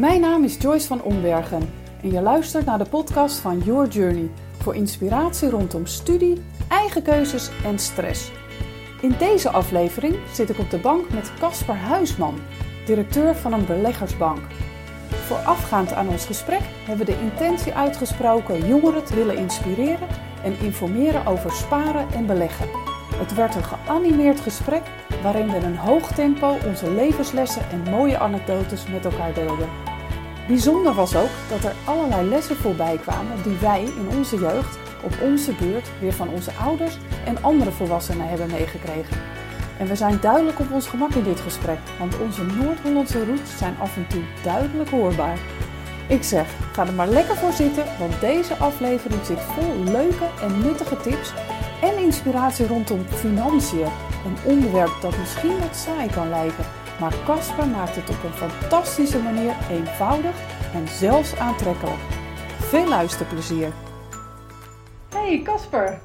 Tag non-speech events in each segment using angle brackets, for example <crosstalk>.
Mijn naam is Joyce van Ombergen en je luistert naar de podcast van Your Journey voor inspiratie rondom studie, eigen keuzes en stress. In deze aflevering zit ik op de bank met Casper Huisman, directeur van een beleggersbank. Voorafgaand aan ons gesprek hebben we de intentie uitgesproken jongeren te willen inspireren en informeren over sparen en beleggen. Het werd een geanimeerd gesprek waarin we in een hoog tempo onze levenslessen en mooie anekdotes met elkaar deelden. Bijzonder was ook dat er allerlei lessen voorbij kwamen die wij in onze jeugd op onze beurt weer van onze ouders en andere volwassenen hebben meegekregen. En we zijn duidelijk op ons gemak in dit gesprek, want onze Noord-Hollandse roots zijn af en toe duidelijk hoorbaar. Ik zeg, ga er maar lekker voor zitten, want deze aflevering zit vol leuke en nuttige tips en inspiratie rondom financiën. Een onderwerp dat misschien wat saai kan lijken, maar Casper maakt het op een fantastische manier eenvoudig en zelfs aantrekkelijk. Veel luisterplezier! Hey Casper!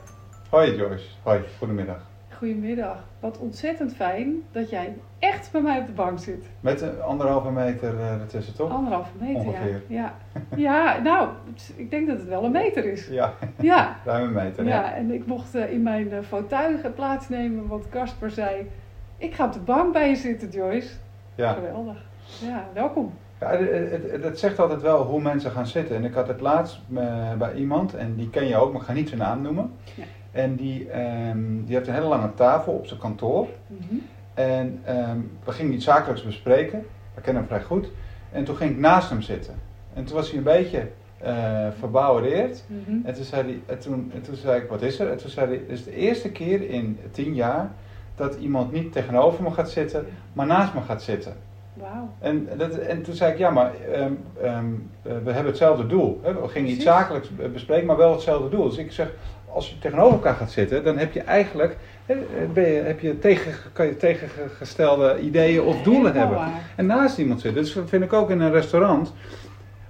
Hoi Joyce, hoi, goedemiddag. Goedemiddag. Wat ontzettend fijn dat jij echt bij mij op de bank zit. Met een anderhalve meter uh, ertussen, toch? Anderhalve meter, Ongeveer. ja. ja. Ja, nou, ik denk dat het wel een meter is. Ja, Ja, ruim een meter. ja. Ja. en ik mocht eh, in mijn uh, fauteuil plaatsnemen, want Casper zei... Ik ga op de bank bij je zitten, Joyce. Ja. Geweldig. Ja, welkom. Ja, het, het, het zegt altijd wel hoe mensen gaan zitten. En ik had het laatst eh, bij iemand, en die ken je ook, maar ik ga niet zijn naam noemen. Ja. En die, ehm, die heeft een hele lange tafel op zijn kantoor. Mhm. En ehm, we gingen iets zakelijks bespreken. We kennen hem vrij goed. En toen ging ik naast hem zitten. En toen was hij een beetje eh verbouwereerd. Mhm. En toen, zei hij, en, toen, en toen zei ik, wat is er? En toen zei hij, het is de eerste keer in tien jaar dat iemand niet tegenover me gaat zitten, maar naast me gaat zitten. Wauw. En, dat, en toen zei ik, ja, maar ehm, ehm, eh, we hebben hetzelfde doel. Hè? We gingen iets zakelijks be- bespreken, maar wel hetzelfde doel. Dus ik zeg, als je tegenover elkaar gaat zitten, dan heb je eigenlijk, hè, ben je, heb je tegen, kan je tegengestelde ideeën of doelen Helemaal hebben. waar. En naast iemand zitten. Dus dat vind ik ook in een restaurant.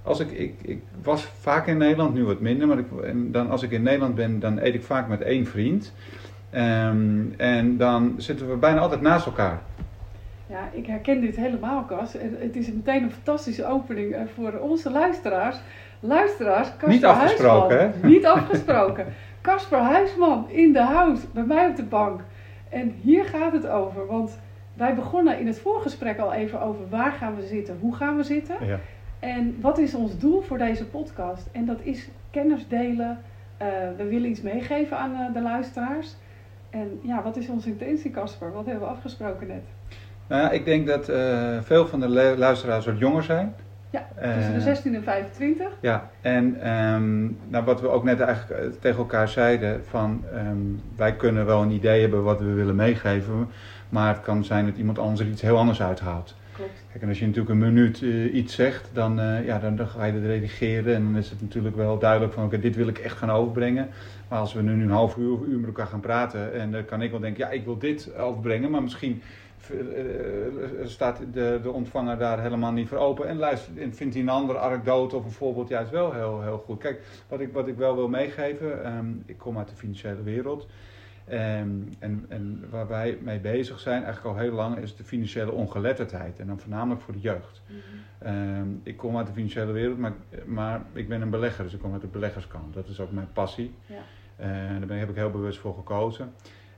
Als ik, ik, ik was vaak in Nederland, nu wat minder, maar ik, en dan, als ik in Nederland ben, dan eet ik vaak met één vriend. Ehm, en dan zitten we bijna altijd naast elkaar. Ja, ik herken dit helemaal, Cas. Het is meteen een fantastische opening eh, voor onze luisteraars. Luisteraars, Casper Niet afgesproken, Huisman. hè? Niet afgesproken. <laughs> Casper Huisman in de house, bij mij op de bank. En hier gaat het over, want wij begonnen in het voorgesprek al even over waar gaan we zitten, hoe gaan we zitten. Ja. En wat is ons doel voor deze podcast? En dat is kennis delen. Eh, we willen iets meegeven aan eh, de luisteraars. En ja, wat is onze intentie, Casper? Wat hebben we afgesproken net? Nou ja, ik denk dat eh, veel van de lu- luisteraars wat jonger zijn. Ja, tussen de Eh, 16 en 25. Ja, en ehm, nou, wat we ook net eigenlijk eh, tegen elkaar zeiden, van ehm, wij kunnen wel een idee hebben wat we willen meegeven, maar het kan zijn dat iemand anders er iets heel anders uithaalt. Kijk, en als je natuurlijk een minuut eh, iets zegt, dan, eh, ja, dan, dan ga je het redigeren en dan is het natuurlijk wel duidelijk van oké, dit wil ik echt gaan overbrengen. Maar als we nu een half uur of uur met elkaar gaan praten en dan kan ik wel denken, ja, ik wil dit overbrengen, maar misschien eh, staat de, de ontvanger daar helemaal niet voor open en, luistert, en vindt hij een andere anekdote of een voorbeeld juist wel heel, heel goed. Kijk, wat ik, wat ik wel wil meegeven, ehm, ik kom uit de financiële wereld. Ehm, en, en waar wij mee bezig zijn, eigenlijk al heel lang, is de financiële ongeletterdheid. En dan voornamelijk voor de jeugd. Ehm, ik kom uit de financiële wereld, maar, maar ik ben een belegger, dus ik kom uit de beleggerskant. Dat is ook mijn passie. Ja. Eh, daar ben, heb ik heel bewust voor gekozen.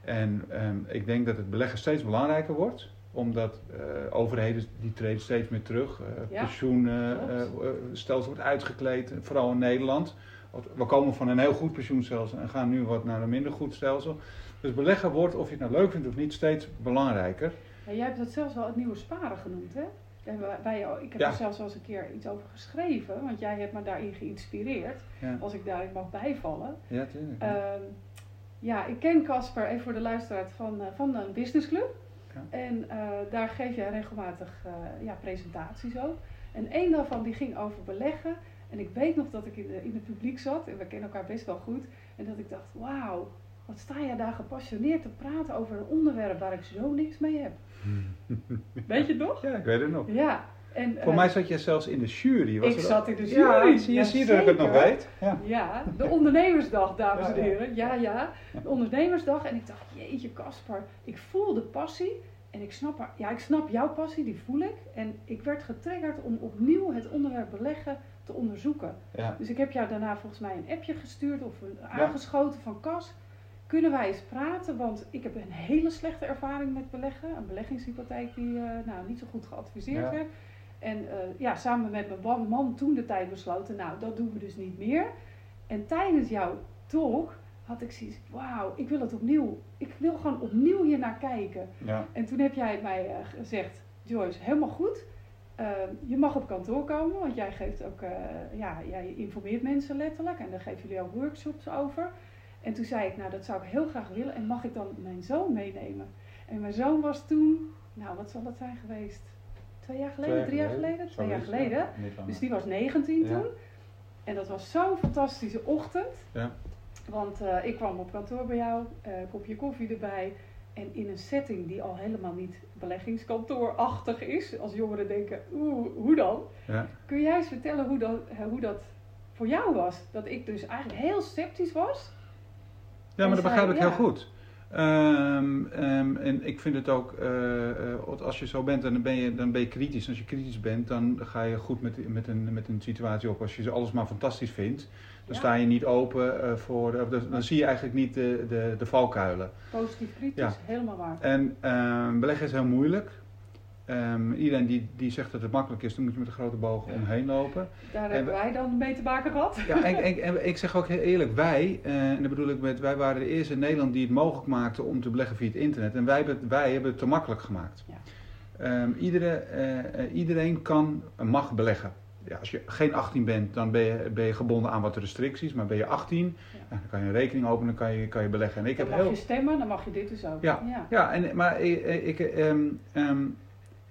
En ehm, ik denk dat het beleggen steeds belangrijker wordt, omdat eh, overheden die treden steeds meer terug. Uh, Ja, pensioenstelsel wordt uitgekleed, vooral in Nederland. We komen van een heel goed pensioenstelsel en gaan nu wat naar een minder goed stelsel. Dus beleggen wordt, of je het nou leuk vindt of niet, steeds belangrijker. Ja, jij hebt dat zelfs wel het nieuwe sparen genoemd, hè? Wij- ik heb Ja. er zelfs wel eens een keer iets over geschreven, want jij hebt me daarin geïnspireerd, Ja, als ik daarin mag bijvallen. ja tuurlijk. Ehm, ja, ik ken Casper, even voor de luisteraar, van, eh, van een businessclub. Ja. En eh, daar geef jij regelmatig eh, ja, presentaties ook. En één daarvan die ging over beleggen. En ik weet nog dat ik in, de, in het publiek zat, en we kennen elkaar best wel goed. En dat ik dacht, wauw, wat sta jij daar gepassioneerd te praten over een onderwerp waar ik zo niks mee heb. <laughs> Weet je het nog? ja, ik weet het nog. Ja. En, Voor eh, mij zat jij zelfs in de jury. Was ik zat in de jury. Ja, zie je, zie je dat ik het nog weet? Ja. Ja, de ondernemersdag, dames Ja, en heren. Ja, ja, de ondernemersdag. En ik dacht, jeetje Casper, ik voel de passie. En ik snap, haar, ja, ik snap jouw passie, die voel ik. En ik werd getriggerd om opnieuw het onderwerp beleggen te onderzoeken. Ja. Dus ik heb jou daarna volgens mij een appje gestuurd of een aangeschoten van Cas. Kunnen wij eens praten? Want ik heb een hele slechte ervaring met beleggen. Een beleggingshypotheek die eh, nou, niet zo goed geadviseerd werd. En eh, ja, samen met mijn man- man toen de tijd besloten, nou dat doen we dus niet meer. En tijdens jouw talk had ik zoiets, wauw, ik wil het opnieuw. Ik wil gewoon opnieuw hier naar kijken. Ja. En toen heb jij mij eh, gezegd, Joyce, helemaal goed. Eh, je mag op kantoor komen, want jij geeft ook, eh, ja, jij informeert mensen letterlijk en daar geven jullie ook workshops over. En toen zei ik, nou dat zou ik heel graag willen en mag ik dan mijn zoon meenemen? En mijn zoon was toen, nou wat zal dat zijn geweest? Twee jaar geleden, drie jaar geleden? Twee jaar ja. geleden. Dus die was 19 Ja. toen. En dat was zo'n fantastische ochtend. Ja. Want eh, ik kwam op kantoor bij jou, eh kopje koffie erbij. En in een setting die al helemaal niet beleggingskantoorachtig is. Als jongeren denken, oeh, hoe dan? Ja. Kun jij eens vertellen hoe dat, hoe dat voor jou was? Dat ik dus eigenlijk heel sceptisch was. Ja, maar dat begrijp ik heel goed. Ehm, ehm, en ik vind het ook, eh, eh, als je zo bent, dan ben je, dan ben je kritisch. En als je kritisch bent, dan ga je goed met, met, een, met een situatie op. Als je alles maar fantastisch vindt, dan Ja. sta je niet open eh, voor, dan zie je eigenlijk niet de, de, de valkuilen. Positief kritisch, Ja. helemaal waar. En ehm, beleggen is heel moeilijk. Ehm, iedereen die, die zegt dat het makkelijk is, dan moet je met een grote boog omheen lopen. Daar En hebben wij dan mee te maken gehad. Ja, en, en, en ik zeg ook heel eerlijk, wij, eh, en dat bedoel ik met, wij waren de eerste in Nederland die het mogelijk maakten om te beleggen via het internet. En wij hebben het, wij hebben het te makkelijk gemaakt. Ja. Ehm, iedere, eh, eh, iedereen kan, mag beleggen. Ja, als je geen 18 bent, dan ben je, ben je gebonden aan wat restricties. Maar ben je 18, Ja. nou, dan kan je een rekening openen, dan kan je, kan je beleggen. En ik dan heb mag heel, je stemmen, dan mag je dit dus ook. Ja. ja. ja, en, maar ik, ik, ehm, ehm,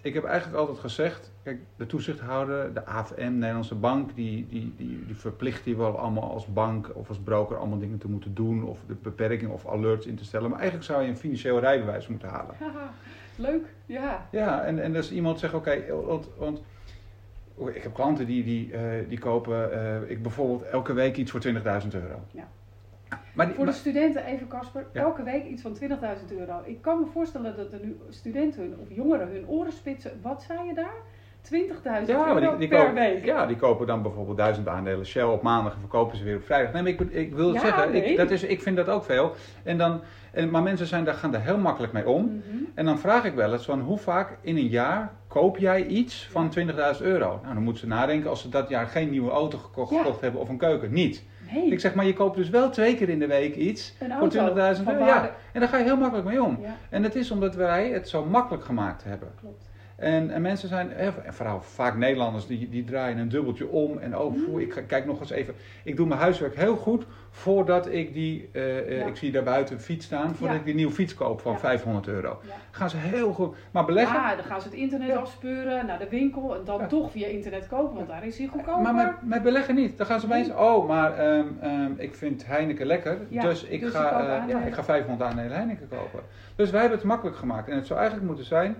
ik heb eigenlijk altijd gezegd, kijk, de toezichthouder, de AFM, Nederlandse bank, die, die, die, die verplicht je wel allemaal als bank of als broker allemaal dingen te moeten doen of de beperking of alerts in te stellen. Maar eigenlijk zou je een financieel rijbewijs moeten halen. Haha, <laughs> Leuk, ja. Ja, en, en dus iemand zegt, oké, want, want ik heb klanten die, die, eh, die kopen, eh, ik bijvoorbeeld elke week iets voor 20.000 euro. Ja. Maar, die, Voor de maar- studenten even, Casper, Ja. elke week iets van 20.000 euro. Ik kan me voorstellen dat er nu studenten hun, of jongeren hun oren spitsen. Wat zei je daar? 20.000 Ja, euro die, die, per week. ja, die kopen dan bijvoorbeeld duizend aandelen Shell op maandag en verkopen ze weer op vrijdag. Nee, maar ik, ik wil Ja, zeggen, nee. ik, dat is, ik vind dat ook veel. En dan, en, maar mensen zijn, daar, gaan daar heel makkelijk mee om. Mhm. En dan vraag ik wel eens van hoe vaak in een jaar koop jij iets van 20.000 euro? Nou, dan moeten ze nadenken als ze dat jaar geen nieuwe auto gekocht, Ja. gekocht hebben of een keuken. Niet. Nee, Ik zeg maar, je koopt dus wel twee keer in de week iets voor auto 20.000 van euro. Ja, en daar ga je heel makkelijk mee om. Ja, En dat is omdat wij het zo makkelijk gemaakt hebben. klopt. En, en mensen zijn, eh, en vooral vaak Nederlanders, die, die draaien een dubbeltje om. En oh, Mm. ik ga- kijk nog eens even. Ik doe mijn huiswerk heel goed voordat ik die, eh, eh, Ja. ik zie daar buiten een fiets staan, voordat Ja. ik die nieuwe fiets koop van Ja. 500 euro. Gaan ze heel goed. Maar beleggen. Ja, dan gaan ze het internet afspeuren, naar de winkel en dan toch via internet kopen, want daar is hij goedkoper. Maar met, met beleggen niet. Dan gaan ze opeens, oh, maar ehm, ehm, ik vind Heineken lekker, dus ik dus ga, eh, aandelen. ik ga 500 aandelen Heineken kopen. Dus wij hebben het makkelijk gemaakt. En het zou eigenlijk moeten zijn,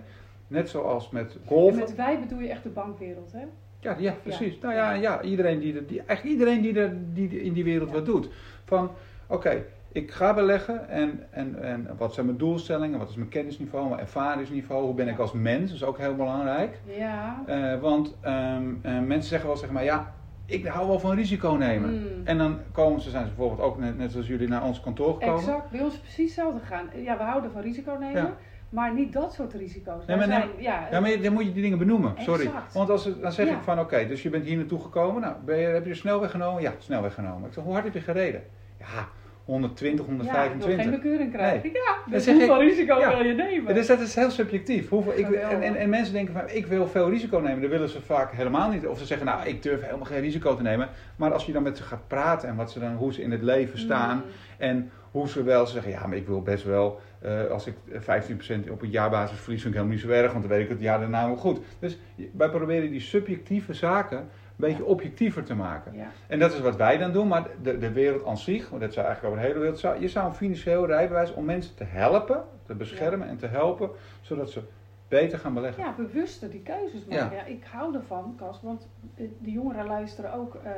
net zoals met En golfen. met wij bedoel je echt de bankwereld, hè? Ja, ja, precies. Nou ja, ja iedereen, die, er- die, eigenlijk iedereen die, er, die in die wereld Ja. wat doet. Van, oké, ik ga beleggen en, en, en wat zijn mijn doelstellingen, wat is mijn kennisniveau, mijn ervaringsniveau, hoe ben ik als mens, dat is ook heel belangrijk. Ja. Eh, want ehm, eh, mensen zeggen wel, zeg maar, ja, ik hou wel van risico nemen. Mm. En dan komen ze, zijn ze bijvoorbeeld ook net, net zoals jullie naar ons kantoor gekomen. Exact, bij ons is precies hetzelfde gegaan. Ja, we houden van risico nemen. Maar niet dat soort risico's. Nee, maar zijn, ja, Ja, maar dan moet je die dingen benoemen, sorry. Exact. Want als, dan zeg Ja. ik van, oké, dus je bent hier naartoe gekomen. Nou, ben je, heb je de snelweg genomen? Ja, snelweg genomen. Ik zeg, hoe hard heb je gereden? Ja, 120, ja, ik 125. geen bekeuring krijgen. Ja, dus hoeveel ik- risico ja. wil je nemen? dus dat is heel subjectief. Hoeveel, ik, en, en, en mensen denken van, ik wil veel risico nemen. Dan willen ze vaak helemaal niet. Of ze zeggen, nou, ik durf helemaal geen risico te nemen. Maar als je dan met ze gaat praten en wat ze dan, hoe ze in het leven staan. Mm. En hoe ze wel zeggen, ja, maar ik wil best wel, eh, als ik 15% op een jaarbasis verlies, vind ik helemaal niet zo erg, want dan weet ik het jaar daarna wel goed. Dus wij proberen die subjectieve zaken een beetje objectiever te maken. Ja. En dat is wat wij dan doen, maar de, de wereld aan zich, want dat zou eigenlijk over de hele wereld, zou, je zou een financieel rijbewijs om mensen te helpen, te beschermen en te helpen, zodat ze beter gaan beleggen. ja, bewuster die keuzes maken. Ja. ik hou ervan, Cas, want de jongeren luisteren ook. eh,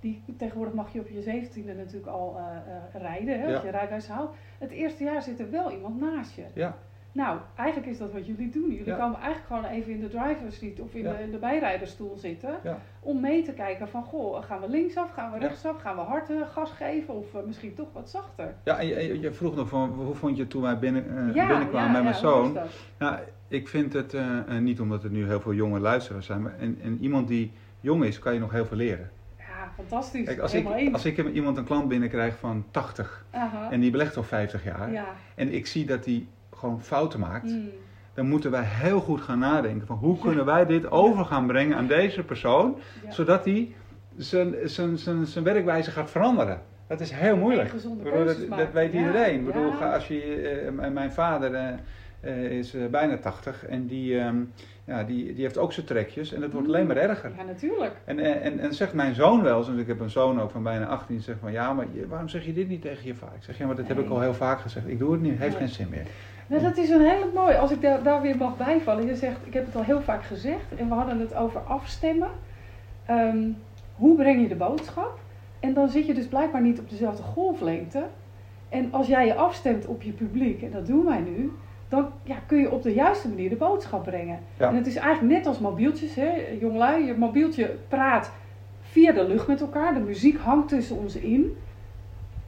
die, tegenwoordig mag je op je zeventiende natuurlijk al eh, eh, rijden, hè, als je rijbewijs haalt. Het eerste jaar zit er wel iemand naast je. Ja. Nou, eigenlijk is dat wat jullie doen. Jullie Ja. komen eigenlijk gewoon even in de driver's seat of in, Ja. de, in de bijrijderstoel zitten. Ja. Om mee te kijken van, goh, gaan we linksaf, gaan we rechtsaf, gaan we hard gas geven of eh, misschien toch wat zachter. Ja, en je, je- vroeg nog van hoe vond je het toen wij binnen, binnenkwamen met mijn zoon. Nou, ik vind het niet omdat er nu heel veel jonge luisteraars zijn, maar en, en iemand die jong is, kan je nog heel veel leren. Fantastisch. Kijk, als ik, als ik iemand een klant binnenkrijg van 80 Aha. en die belegt al 50 jaar ja. en ik zie dat die gewoon fouten maakt, Mm. dan moeten wij heel goed gaan nadenken van hoe kunnen wij dit over gaan brengen aan deze persoon, Ja. zodat hij zijn, zijn, zijn, zijn werkwijze gaat veranderen. Dat is heel moeilijk. Bedoel, dat, dat weet iedereen. Ik bedoel, als je, m- mijn vader eh, is eh, bijna 80 en die, ehm, ja, die, die heeft ook zijn trekjes en dat wordt alleen maar erger. Ja, natuurlijk. En, en, en, en zegt mijn zoon wel eens, want ik heb een zoon ook van bijna 18, die zegt van ja, maar waarom zeg je dit niet tegen je vader? Ik zeg ja, maar dat heb ik al heel vaak gezegd. Ik doe het niet, heeft Nee. geen zin meer. Nou, dat is een hele mooie. Als ik daar, daar weer mag bijvallen. Je zegt, ik heb het al heel vaak gezegd. En we hadden het over afstemmen. Ehm, hoe breng je de boodschap? En dan zit je dus blijkbaar niet op dezelfde golflengte. En als jij je afstemt op je publiek, en dat doen wij nu, dan ja, kun je op de juiste manier de boodschap brengen. Ja. En het is eigenlijk net als mobieltjes, hè, jongelui. Je mobieltje praat via de lucht met elkaar. De muziek hangt tussen ons in.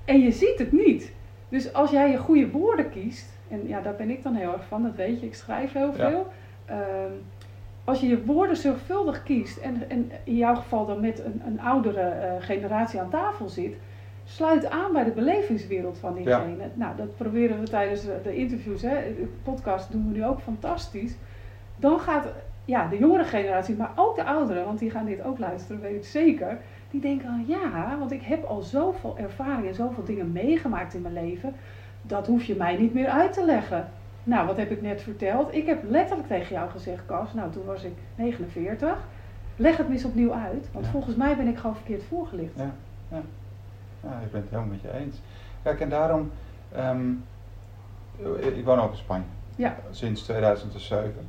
En je ziet het niet. Dus als jij je goede woorden kiest, en ja, daar ben ik dan heel erg van, dat weet je, ik schrijf heel Ja. veel. Ehm, als je je woorden zorgvuldig kiest en, en in jouw geval dan met een, een oudere eh, generatie aan tafel zit, sluit aan bij de belevingswereld van diegene. Nou, dat proberen we tijdens de, interviews, hè, de podcast doen we nu ook fantastisch. Dan gaat ja, de jongere generatie, maar ook de ouderen, want die gaan dit ook luisteren, weet ik zeker. Die denken, ah, ja, want ik heb al zoveel ervaring en zoveel dingen meegemaakt in mijn leven. Dat hoef je mij niet meer uit te leggen. Nou, wat heb ik net verteld? Ik heb letterlijk tegen jou gezegd, Cas, nou toen was ik 49. Leg het eens opnieuw uit, want Ja. volgens mij ben ik gewoon verkeerd voorgelicht. Ja, ja. Ja ik ben het helemaal met je eens. Kijk, en daarom, ehm, ik woon ook in Spanje Ja. sinds 2007.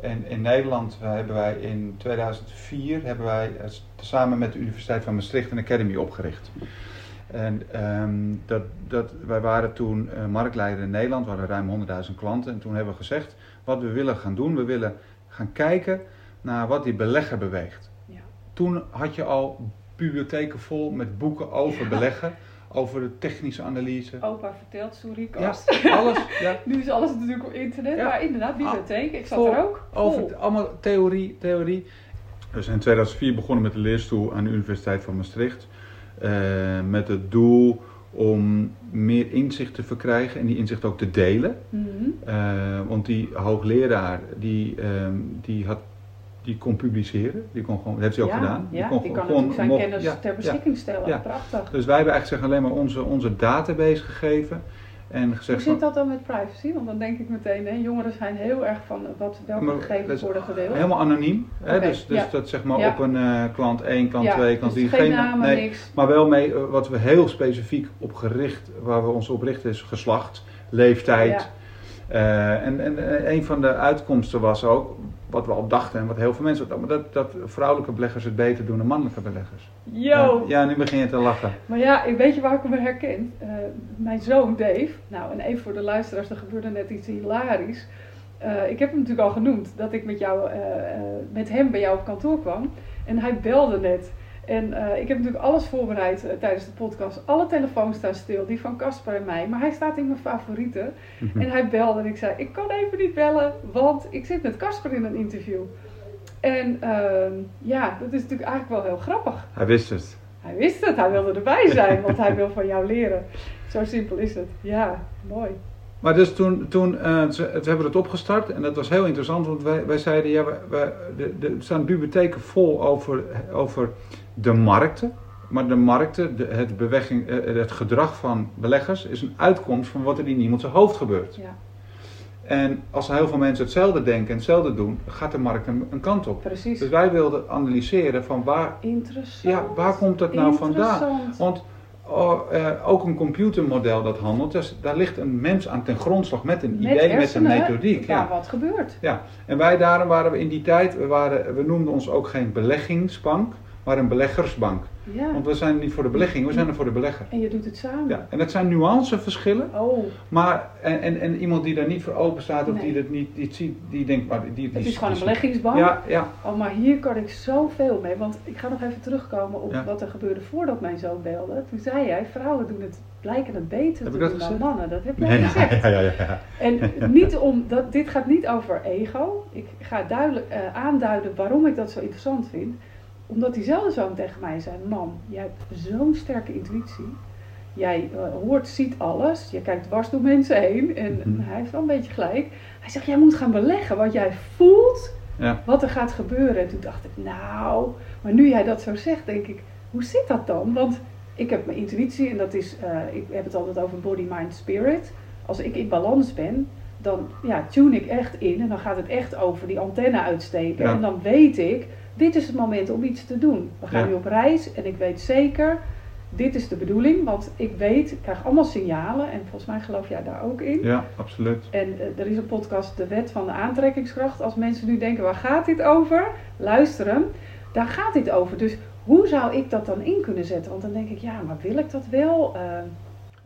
En in Nederland eh, hebben wij in 2004 hebben wij eh, samen met de Universiteit van Maastricht een academy opgericht. En ehm, dat, dat, wij waren toen eh, marktleider in Nederland, we hadden ruim 100.000 klanten. En toen hebben we gezegd wat we willen gaan doen. We willen gaan kijken naar wat die belegger beweegt. Ja. Toen had je al bibliotheken vol met boeken over Ja. beleggen, over de technische analyse. Opa vertelt, sorry, Ja, alles. Ja, <laughs> Nu is alles natuurlijk op internet, Ja. Maar inderdaad, bibliotheek. Ik zat Vol. er ook. Vol. Over allemaal theorie, theorie. Dus in 2004 begonnen met de leerstoel aan de Universiteit van Maastricht. eh, met het doel om meer inzicht te verkrijgen en die inzicht ook te delen. Mhm. Eh, want die hoogleraar, die, ehm, die, had, die kon publiceren. Die kon gewoon, dat heeft hij ook ja, gedaan. Ja, kon die gewoon- kan natuurlijk zijn mocht- kennis ja, ter beschikking stellen. Prachtig. Dus wij hebben eigenlijk zeg, alleen maar onze, onze database gegeven. En Hoe gezegd zit van, dat dan met privacy? Want dan denk ik meteen, hè, jongeren zijn heel erg van wat, welke gegevens worden gedeeld. helemaal anoniem. Hè? Dus, dus dat zeg maar op een eh, klant 1, klant ja, 2, klant dus 3. geen namen, nee, niks. Maar wel mee, eh, wat we heel specifiek op gericht, waar we ons op richten, is geslacht, leeftijd. Eh, en en een van de uitkomsten was ook, wat we al dachten en wat heel veel mensen ook dachten, dat, dat vrouwelijke beleggers het beter doen dan mannelijke beleggers. Yo! Ja, nu begin je te lachen. Maar ja, ik weet je waar ik me herken? Eh, mijn zoon Dave, nou en even voor de luisteraars, er gebeurde net iets hilarisch. Eh, ik heb hem natuurlijk al genoemd dat ik met, jou, eh, met hem bij jou op kantoor kwam. En hij belde net. En eh, ik heb natuurlijk alles voorbereid eh, tijdens de podcast. Alle telefoons staan stil, die van Casper en mij. Maar hij staat in mijn favorieten. En hij belde en ik zei, ik kan even niet bellen, want ik zit met Casper in een interview. En ehm, ja, dat is natuurlijk eigenlijk wel heel grappig. Hij wist het. Hij wist het, hij wilde erbij zijn, want hij wil van jou leren. Zo simpel is het. Ja, mooi. Maar dus toen, toen eh, ze, we hebben het opgestart en dat was heel interessant, want wij, wij zeiden, ja, wij, wij- de, de, er staan bibliotheken vol over, over de markten. Maar de markten, de, het, beweging, eh, het gedrag van beleggers is een uitkomst van wat er in iemand zijn hoofd gebeurt. Ja, En als heel veel mensen hetzelfde denken en hetzelfde doen, gaat de markt een, een kant op. precies. Dus wij wilden analyseren van waar, ja, waar komt dat nou vandaan? Want eh, ook een computermodel dat handelt, dus daar ligt een mens aan ten grondslag met een Met idee, met een methodiek. Ja. wat gebeurt. Ja. En wij daarom waren we in die tijd, we, waren, we noemden ons ook geen beleggingsbank, maar een beleggersbank. Ja. Want we zijn niet voor de belegging, we zijn er voor de belegger. En je doet het samen. Ja, en dat zijn nuanceverschillen. Oh, Maar, en, en, en iemand die daar niet voor open staat of Nee. die dat niet, niet ziet, die denkt, maar die, die, het is gewoon een beleggingsbank. Ja, ja, Oh, maar hier kan ik zoveel mee. Want ik ga nog even terugkomen op Ja. wat er gebeurde voordat mijn zoon belde. Toen zei jij, vrouwen doen het, blijken het beter Heb te ik dat doen dan mannen. Dat heb jij Nee, gezegd. ja, ja, ja, ja. En niet om, dat, dit gaat niet over ego. Ik ga duidelijk eh, aanduiden waarom ik dat zo interessant vind. Omdat diezelfde zoon tegen mij zei: Mam, jij hebt zo'n sterke intuïtie. Jij eh, hoort, ziet alles. Je kijkt dwars door mensen heen. En Mhm. hij heeft wel een beetje gelijk. Hij zegt: Jij moet gaan beleggen. Want jij voelt Ja. wat er gaat gebeuren. En toen dacht ik: Nou, maar nu jij dat zo zegt, denk ik: Hoe zit dat dan? Want ik heb mijn intuïtie en dat is, eh, ik heb het altijd over body, mind, spirit. Als ik in balans ben, dan ja, tune ik echt in en dan gaat het echt over die antenne uitsteken. Ja. En dan weet ik, dit is het moment om iets te doen. We gaan Ja. nu op reis en ik weet zeker, dit is de bedoeling. Want ik weet, ik krijg allemaal signalen en volgens mij geloof jij daar ook in. ja, absoluut. En eh, er is een podcast, De Wet van de Aantrekkingskracht. Als mensen nu denken, waar gaat dit over? Luister hem. Daar gaat dit over. Dus hoe zou ik dat dan in kunnen zetten? Want dan denk ik, ja, maar wil ik dat wel? Eh,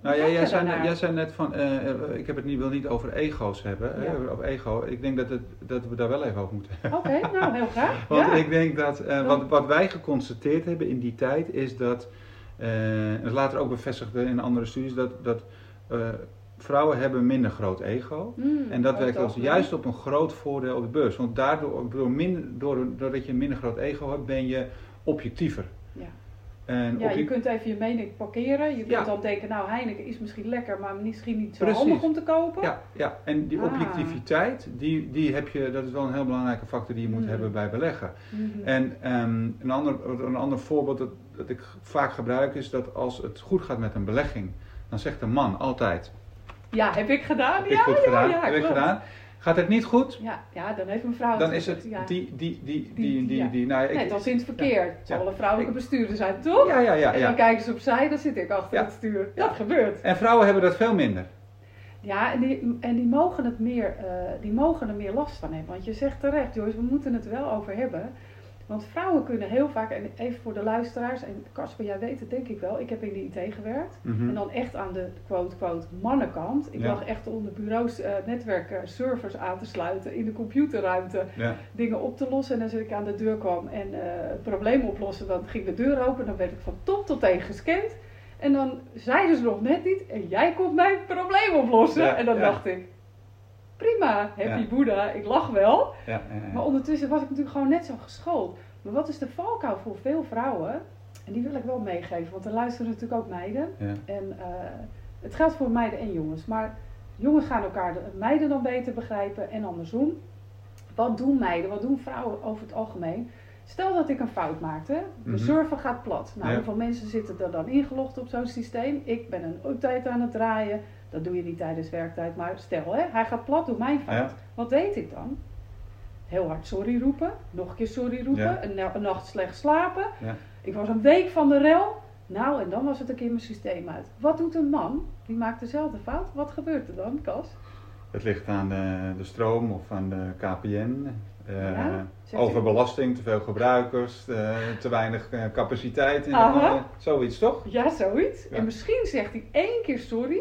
Nou ja, jij zei, net- daarnaar? jij zei net van, eh, eh, ik heb het niet, wil niet over ego's hebben, Ja. over ego. Ik denk dat, het, dat we daar wel even over moeten hebben. Oké, nou heel <laughs> graag. Want ja. ik denk dat, eh, wat, wat wij geconstateerd hebben in die tijd, is dat, en dat is later ook bevestigd in andere studies, dat, dat vrouwen hebben minder groot ego. Mm, En dat werkt als juist op een groot voordeel op de beurs. Want daardoor, door minder, door, doordat je een minder groot ego hebt, ben je objectiever. En Ja, je kunt even je mening parkeren. Je kunt Ja. dan denken, nou Heineken is misschien lekker, maar misschien niet zo Precies. handig om te kopen. Ja, ja, en die Ah. objectiviteit, die, die heb je, dat is wel een heel belangrijke factor die je moet Mm. hebben bij beleggen. Mhm. En ehm, een, ander, een ander voorbeeld dat, dat ik vaak gebruik is dat als het goed gaat met een belegging, dan zegt een man altijd, Ja, heb ik gedaan? heb ja, ik goed ja, gedaan, ja, heb ik gedaan. Gaat het niet goed, Ja, ja, dan heeft mijn vrouw dan is het ja. die, die, die, Die- die, die, ja. die, nou ja, ik- Net als in het verkeer. Ja. een vrouwelijke Ik- bestuurder zijn, toch? ja, ja, ja, En dan kijken ze opzij, dan zit ik achter het stuur. Ja. Dat gebeurt. En vrouwen hebben dat veel minder. Ja, en die, en die, mogen het meer, eh, die mogen er meer last van hebben. Want je zegt terecht, Joyce, we moeten het wel over hebben. Want vrouwen kunnen heel vaak, en even voor de luisteraars, en Casper, jij weet het denk ik wel, ik heb in de IT gewerkt. Mhm. En dan echt aan de quote-quote mannenkant. Ik Ja. lag echt onder bureaus, eh, netwerken, servers aan te sluiten, in de computerruimte, Ja. dingen op te lossen. En als ik aan de deur kwam en eh het probleem oplossen, dan ging de deur open. Dan werd ik van top tot teen gescand. En dan zeiden ze nog net niet, en jij komt mijn probleem oplossen. Ja, en dan dacht ik, prima, happy. Boeddha, ik lach wel. Maar ondertussen was ik natuurlijk gewoon net zo geschoold. Maar wat is de valkuil voor veel vrouwen? En die wil ik wel meegeven, want er luisteren natuurlijk ook meiden. En eh, het geldt voor meiden en jongens. Maar jongens gaan elkaar, de meiden dan beter begrijpen en andersom. Wat doen meiden, wat doen vrouwen over het algemeen? Stel dat ik een fout maakte, de Mhm. server gaat plat. Nou, Ja. hoeveel mensen zitten er dan ingelogd op zo'n systeem? Ik ben een update aan het draaien. Dat doe je niet tijdens werktijd, maar stel hè, hij gaat plat door mijn fout. Ja. Wat deed ik dan? Heel hard sorry roepen, nog een keer sorry roepen, Ja. een, na- een nacht slecht slapen. Ja. Ik was een week van de rel. Nou, en dan was het een keer mijn systeem uit. Wat doet een man? Die maakt dezelfde fout. Wat gebeurt er dan, Cas? Het ligt aan de, de stroom of aan de KPN. eh, Ja, overbelasting, te veel gebruikers, eh, te weinig eh, capaciteit. Eh, zoiets toch? Ja, zoiets. Ja. En misschien zegt hij één keer sorry.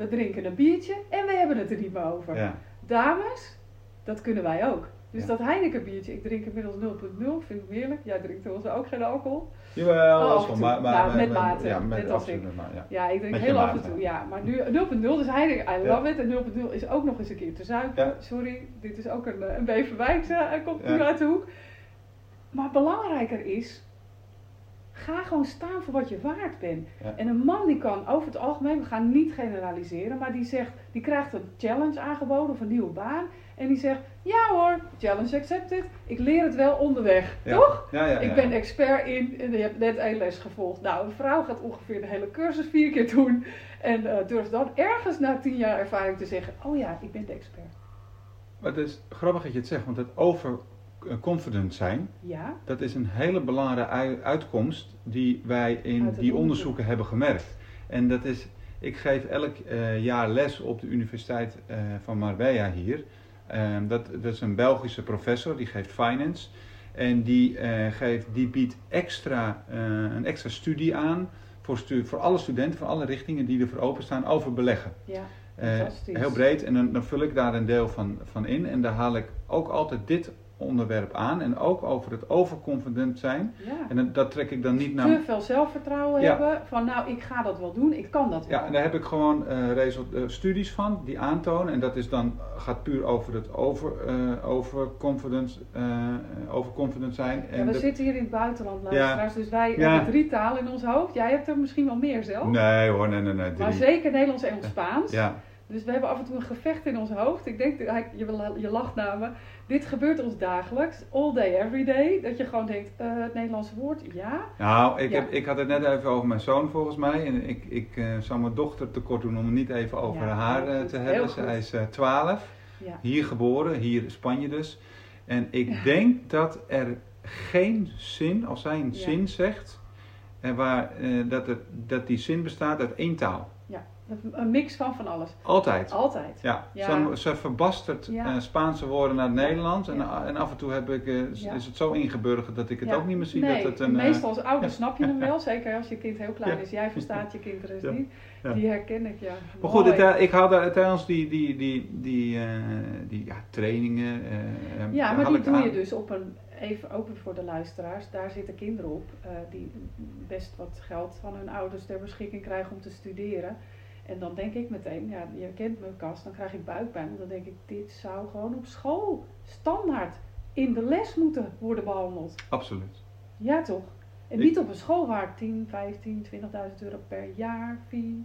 We drinken een biertje en we hebben het er niet meer over. Ja. Dames, dat kunnen wij ook. Dus Ja. dat Heineken biertje, ik drink inmiddels 0.0, vind ik heerlijk. Jij drinkt trouwens ook geen alcohol. Jawel, Oh, en maar, maar, Nou, met mate, Ja, met, net als ik. ja. Ja, ik drink Met heel af en toe. Ja, maar nu 0.0, dus Heineken, I love it. En 0.0 is ook nog eens een keer te zuiver. Ja. Sorry, dit is ook een, eh, een Beverwijk, eh, hij komt nu uit de hoek. Maar belangrijker is, ga gewoon staan voor wat je waard bent. Ja. En een man die kan over het algemeen, we gaan niet generaliseren, maar die zegt, die krijgt een challenge aangeboden of een nieuwe baan. En die zegt, ja hoor, challenge accepted, ik leer het wel onderweg. Ja. Toch? Ja. Ik ben expert in, en je hebt net één les gevolgd. Nou, een vrouw gaat ongeveer de hele cursus vier keer doen. En eh, durft dan ergens na tien jaar ervaring te zeggen, oh ja, ik ben de expert. Maar het is grappig dat je het zegt, want het overconfident zijn, Ja, dat is een hele belangrijke ui- uitkomst die wij in Uit die onderzoek. onderzoeken hebben gemerkt. En dat is, ik geef elk eh, jaar les op de Universiteit eh, van Marbella hier. Ehm, dat, dat is een Belgische professor, die geeft finance. En die, eh, geeft, die biedt extra, eh, een extra studie aan voor, stu voor alle studenten van alle richtingen die ervoor openstaan over beleggen. Ja, Eh, fantastisch. heel breed en dan, dan vul ik daar een deel van, van in en daar haal ik ook altijd dit onderwerp aan en ook over het overconfident zijn. Ja. En dat, dat trek ik dan niet naar. Te veel zelfvertrouwen Ja. hebben van nou, ik ga dat wel doen, ik kan dat wel. Ja, en daar heb ik gewoon result- eh, studies van die aantonen. En dat is dan, gaat puur over het over, eh, overconfident, overconfident zijn. Ja, En we de- zitten hier in het buitenland, luisteraars, dus wij hebben drie talen in ons hoofd. Jij hebt er misschien wel meer zelf. Nee hoor, nee, nee, nee. Maar zeker Nederlands, Engels, Spaans. Ja, Dus we hebben af en toe een gevecht in ons hoofd. Ik denk, je, je lacht naar me. Dit gebeurt ons dagelijks. All day, every day. Dat je gewoon denkt, eh, het Nederlandse woord, ja. nou, ik, Ja. heb, ik had het net even over mijn zoon volgens mij. En ik, ik eh, zou mijn dochter tekort doen om het niet even over Ja, haar eh, te hebben. Zij is eh 12. ja. Hier geboren, hier in Spanje dus. En ik denk dat er geen zin, als zij een zin zegt, en waar, dat, er, dat die zin bestaat uit één taal. Een mix van van alles. Altijd. Altijd. Ja, Ja. Ze, ze verbastert Ja. eh, Spaanse woorden naar het Nederlands. En, Ja. en af en toe heb ik, eh, is- het zo ingeburgerd dat ik het ook niet meer zie. Nee, dat het en een, eh, meestal als ouder snap je hem wel. <laughs> Zeker als je kind heel klein is. Jij verstaat je kind er eens Ja. niet. Die herken ik, ja. Maar goed, het, eh, ik had daar tijdens die, die, die, die, eh, die ja, trainingen. eh, eh, Ja, maar die doe je dus op een, even open voor de luisteraars, daar zitten kinderen op eh, die best wat geld van hun ouders ter beschikking krijgen om te studeren. En dan denk ik meteen, ja, je kent mijn kast, dan krijg ik buikpijn. Want dan denk ik, dit zou gewoon op school standaard in de les moeten worden behandeld. Absoluut. Ja toch? En Ik- niet op een school waar 10, 15, 20.000 euro per jaar fee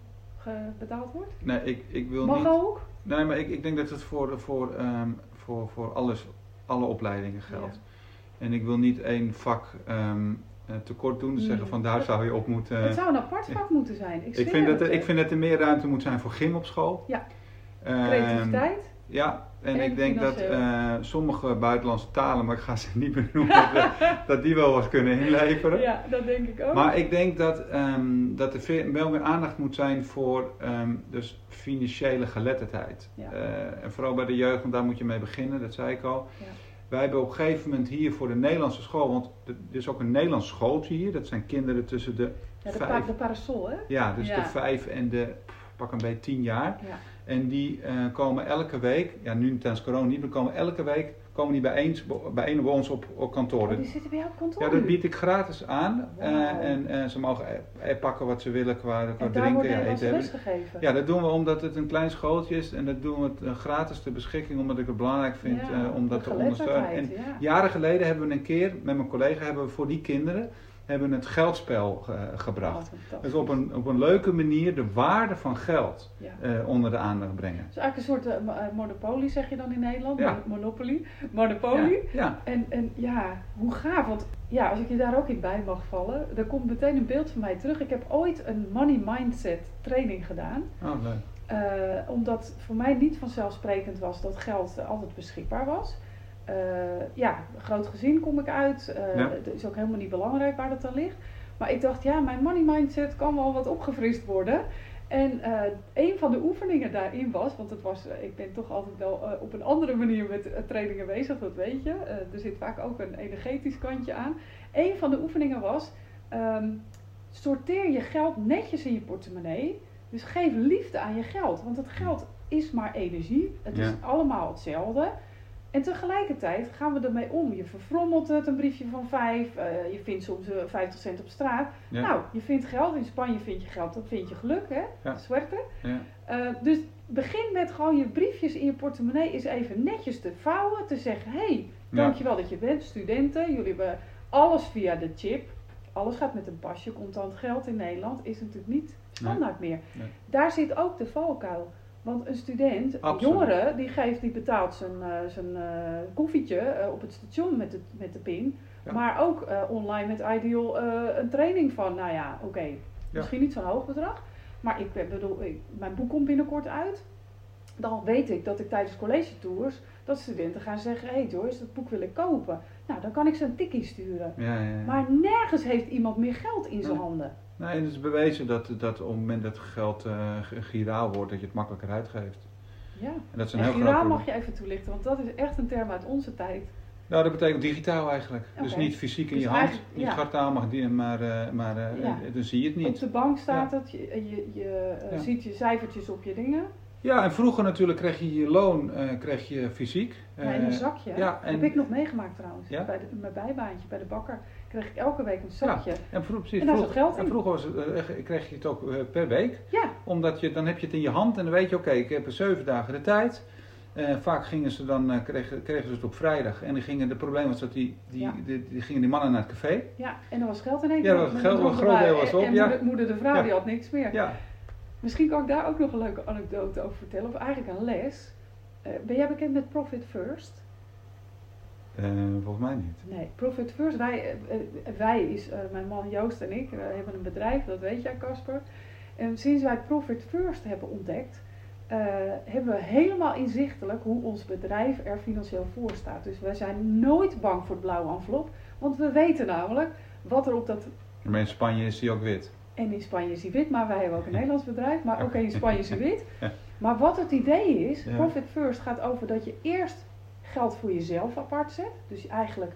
betaald wordt. Nee, ik, ik wil Mag niet. ook? Nee, maar ik, ik denk dat het voor, voor, ehm, voor, voor alles, alle opleidingen geldt. En ik wil niet één vak ehm, eh, tekort doen. Dus zeggen van daar zou je op moeten. het zou een apart vak moeten zijn. Ik, vind dat, er- ik vind dat er meer ruimte moet zijn voor gym op school. Ja. Ehm, Creativiteit. ja, en, En ik denk dat eh, sommige buitenlandse talen, maar ik ga ze niet benoemen, <laughs> dat, die wel wat kunnen inleveren. Ja, dat denk ik ook. Maar ik denk dat, ehm, dat er veel, wel meer aandacht moet zijn voor ehm, dus financiële geletterdheid. Ja. Eh, en vooral bij de jeugd, want daar moet je mee beginnen, dat zei ik al. Ja. Wij hebben op een gegeven moment hier voor de Nederlandse school, want er is ook een Nederlands schooltje hier. Dat zijn kinderen tussen de ja, de, vijf, de parasol, hè? ja, dus Ja. de vijf en de pak een beetje tien jaar. Ja. En die eh, komen elke week, ja nu tijdens corona niet, maar komen elke week komen die bijeen, bijeen bij ons op, op kantoor. Oh, die zitten bij jou op kantoor Ja, dat bied ik gratis aan. Eh, en ze mogen eh, pakken wat ze willen qua, qua En drinken. wordt Ja, eten hebben. gegeven. Ja, dat doen we omdat het een klein schooltje is. En dat doen we het, eh, gratis ter beschikking, omdat ik het belangrijk vind Ja, eh, om dat te ondersteunen. En ja. jaren geleden hebben we een keer met mijn collega hebben we voor die kinderen hebben het geldspel ge- gebracht. Oh. Dus op een, op een leuke manier de waarde van geld Ja. eh, onder de aandacht brengen. Het is eigenlijk een soort eh, monopolie, zeg je dan in Nederland? Ja. Mon- Monopoly. Monopolie. Ja. En, en ja, hoe gaaf. Want ja, als ik je daar ook in bij mag vallen, dan komt meteen een beeld van mij terug. Ik heb ooit een money mindset training gedaan. Oh, leuk. Omdat voor mij niet vanzelfsprekend was dat geld altijd beschikbaar was. Eh, ja, groot gezin kom ik uit. Eh, Ja. Het is ook helemaal niet belangrijk waar dat dan ligt. Maar ik dacht, ja, mijn money mindset kan wel wat opgefrist worden. En eh, een van de oefeningen daarin was, want het was, ik ben toch altijd wel op een andere manier met trainingen bezig, dat weet je. Er zit vaak ook een energetisch kantje aan. Een van de oefeningen was, ehm, sorteer je geld netjes in je portemonnee. Dus geef liefde aan je geld. Want het geld is maar energie. Het is allemaal hetzelfde. En tegelijkertijd gaan we ermee om. Je verfrommelt het, een briefje van vijf. eh, je vindt soms eh, 50 cent op straat. Ja. Nou, je vindt geld. In Spanje vind je geld. Dan vind je geluk, hè? Ja. Suerte. Ja. Eh, dus begin met gewoon je briefjes in je portemonnee eens even netjes te vouwen. Te zeggen, hé, hey, dankjewel dat je bent. Studenten, jullie hebben alles via de chip. Alles gaat met een pasje. Contant geld in Nederland is natuurlijk niet standaard meer. Nee. Daar zit ook de valkuil. Want een student, een Absoluut. jongere, die, geeft, die betaalt zijn, eh, zijn eh, koffietje eh, op het station met de, met de pin. Ja. Maar ook online met Ideal een training van, nou ja, oké, misschien niet zo'n hoog bedrag. Maar ik bedoel, ik- mijn boek komt binnenkort uit. Dan weet ik dat ik tijdens college tours, dat studenten gaan zeggen, hé hey Joyce, dat boek wil ik kopen. Nou, dan kan ik ze een tikkie sturen. Ja. Maar nergens heeft iemand meer geld in zijn handen. Nee, het is bewezen dat, dat op het moment dat geld eh, giraal wordt, dat je het makkelijker uitgeeft. Ja. En dat is een En heel groot giraal mag je even toelichten, want dat is echt een term uit onze tijd. Nou, dat betekent digitaal eigenlijk. Dus niet fysiek in Dus je hand, niet ja. kwartaal, maar, die- maar, eh, maar eh, Ja. dan zie je het Op niet. de bank staat het, je, je, je eh, Ja. ziet je cijfertjes op je dingen. Ja, en vroeger natuurlijk kreeg je je loon eh, kreeg je fysiek. Ja, in een Eh, zakje. ja, en- Heb ik nog meegemaakt trouwens. Ja? Bij de, mijn bijbaantje bij de bakker kreeg ik elke week een zakje. En, vroeg, precies, En vroeg- geld en vroeger was het, eh, kreeg je het ook per week. Ja, Omdat je, dan heb je het in je hand en dan weet je, oké, ik heb er zeven dagen de tijd. Vaak gingen ze dan, kregen, kregen ze het op vrijdag. En die gingen, de probleem was dat die, die, Ja. die, die gingen die mannen naar het café. ja, en er was geld in één Ja, keer. er was Met geld, een groot deel was op, En ja. moeder, moeder de vrouw Ja. die had niks meer. Ja, Misschien kan ik daar ook nog een leuke anekdote over vertellen. Of eigenlijk een les. Eh, ben jij bekend met Profit First? Eh, volgens mij niet. Nee, Profit First. Wij, eh, wij is mijn man Joost en ik. We hebben een bedrijf, dat weet jij Casper. En sinds wij Profit First hebben ontdekt, hebben we helemaal inzichtelijk hoe ons bedrijf er financieel voor staat. Dus wij zijn nooit bang voor het blauwe envelop. Want we weten namelijk wat er op dat Maar in Spanje is die ook wit. En in Spanje is hij wit, maar wij hebben ook een Nederlands bedrijf. Maar ook in Spanje is hij wit. <laughs> Maar wat het idee is, Ja. Profit First gaat over dat je eerst geld voor jezelf apart zet. Dus eigenlijk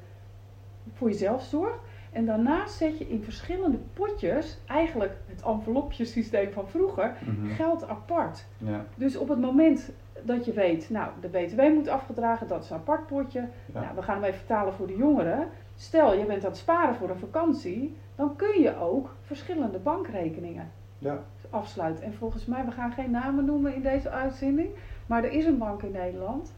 voor jezelf zorgt. En daarnaast zet je in verschillende potjes, eigenlijk het envelopjesysteem van vroeger, Mhm. geld apart. Ja, Dus op het moment dat je weet, nou, de BTW moet afgedragen, dat is een apart potje. Ja. Nou, we gaan hem even vertalen voor de jongeren. Stel, je bent aan het sparen voor een vakantie, dan kun je ook verschillende bankrekeningen ja. afsluiten. En volgens mij, we gaan geen namen noemen in deze uitzending, maar er is een bank in Nederland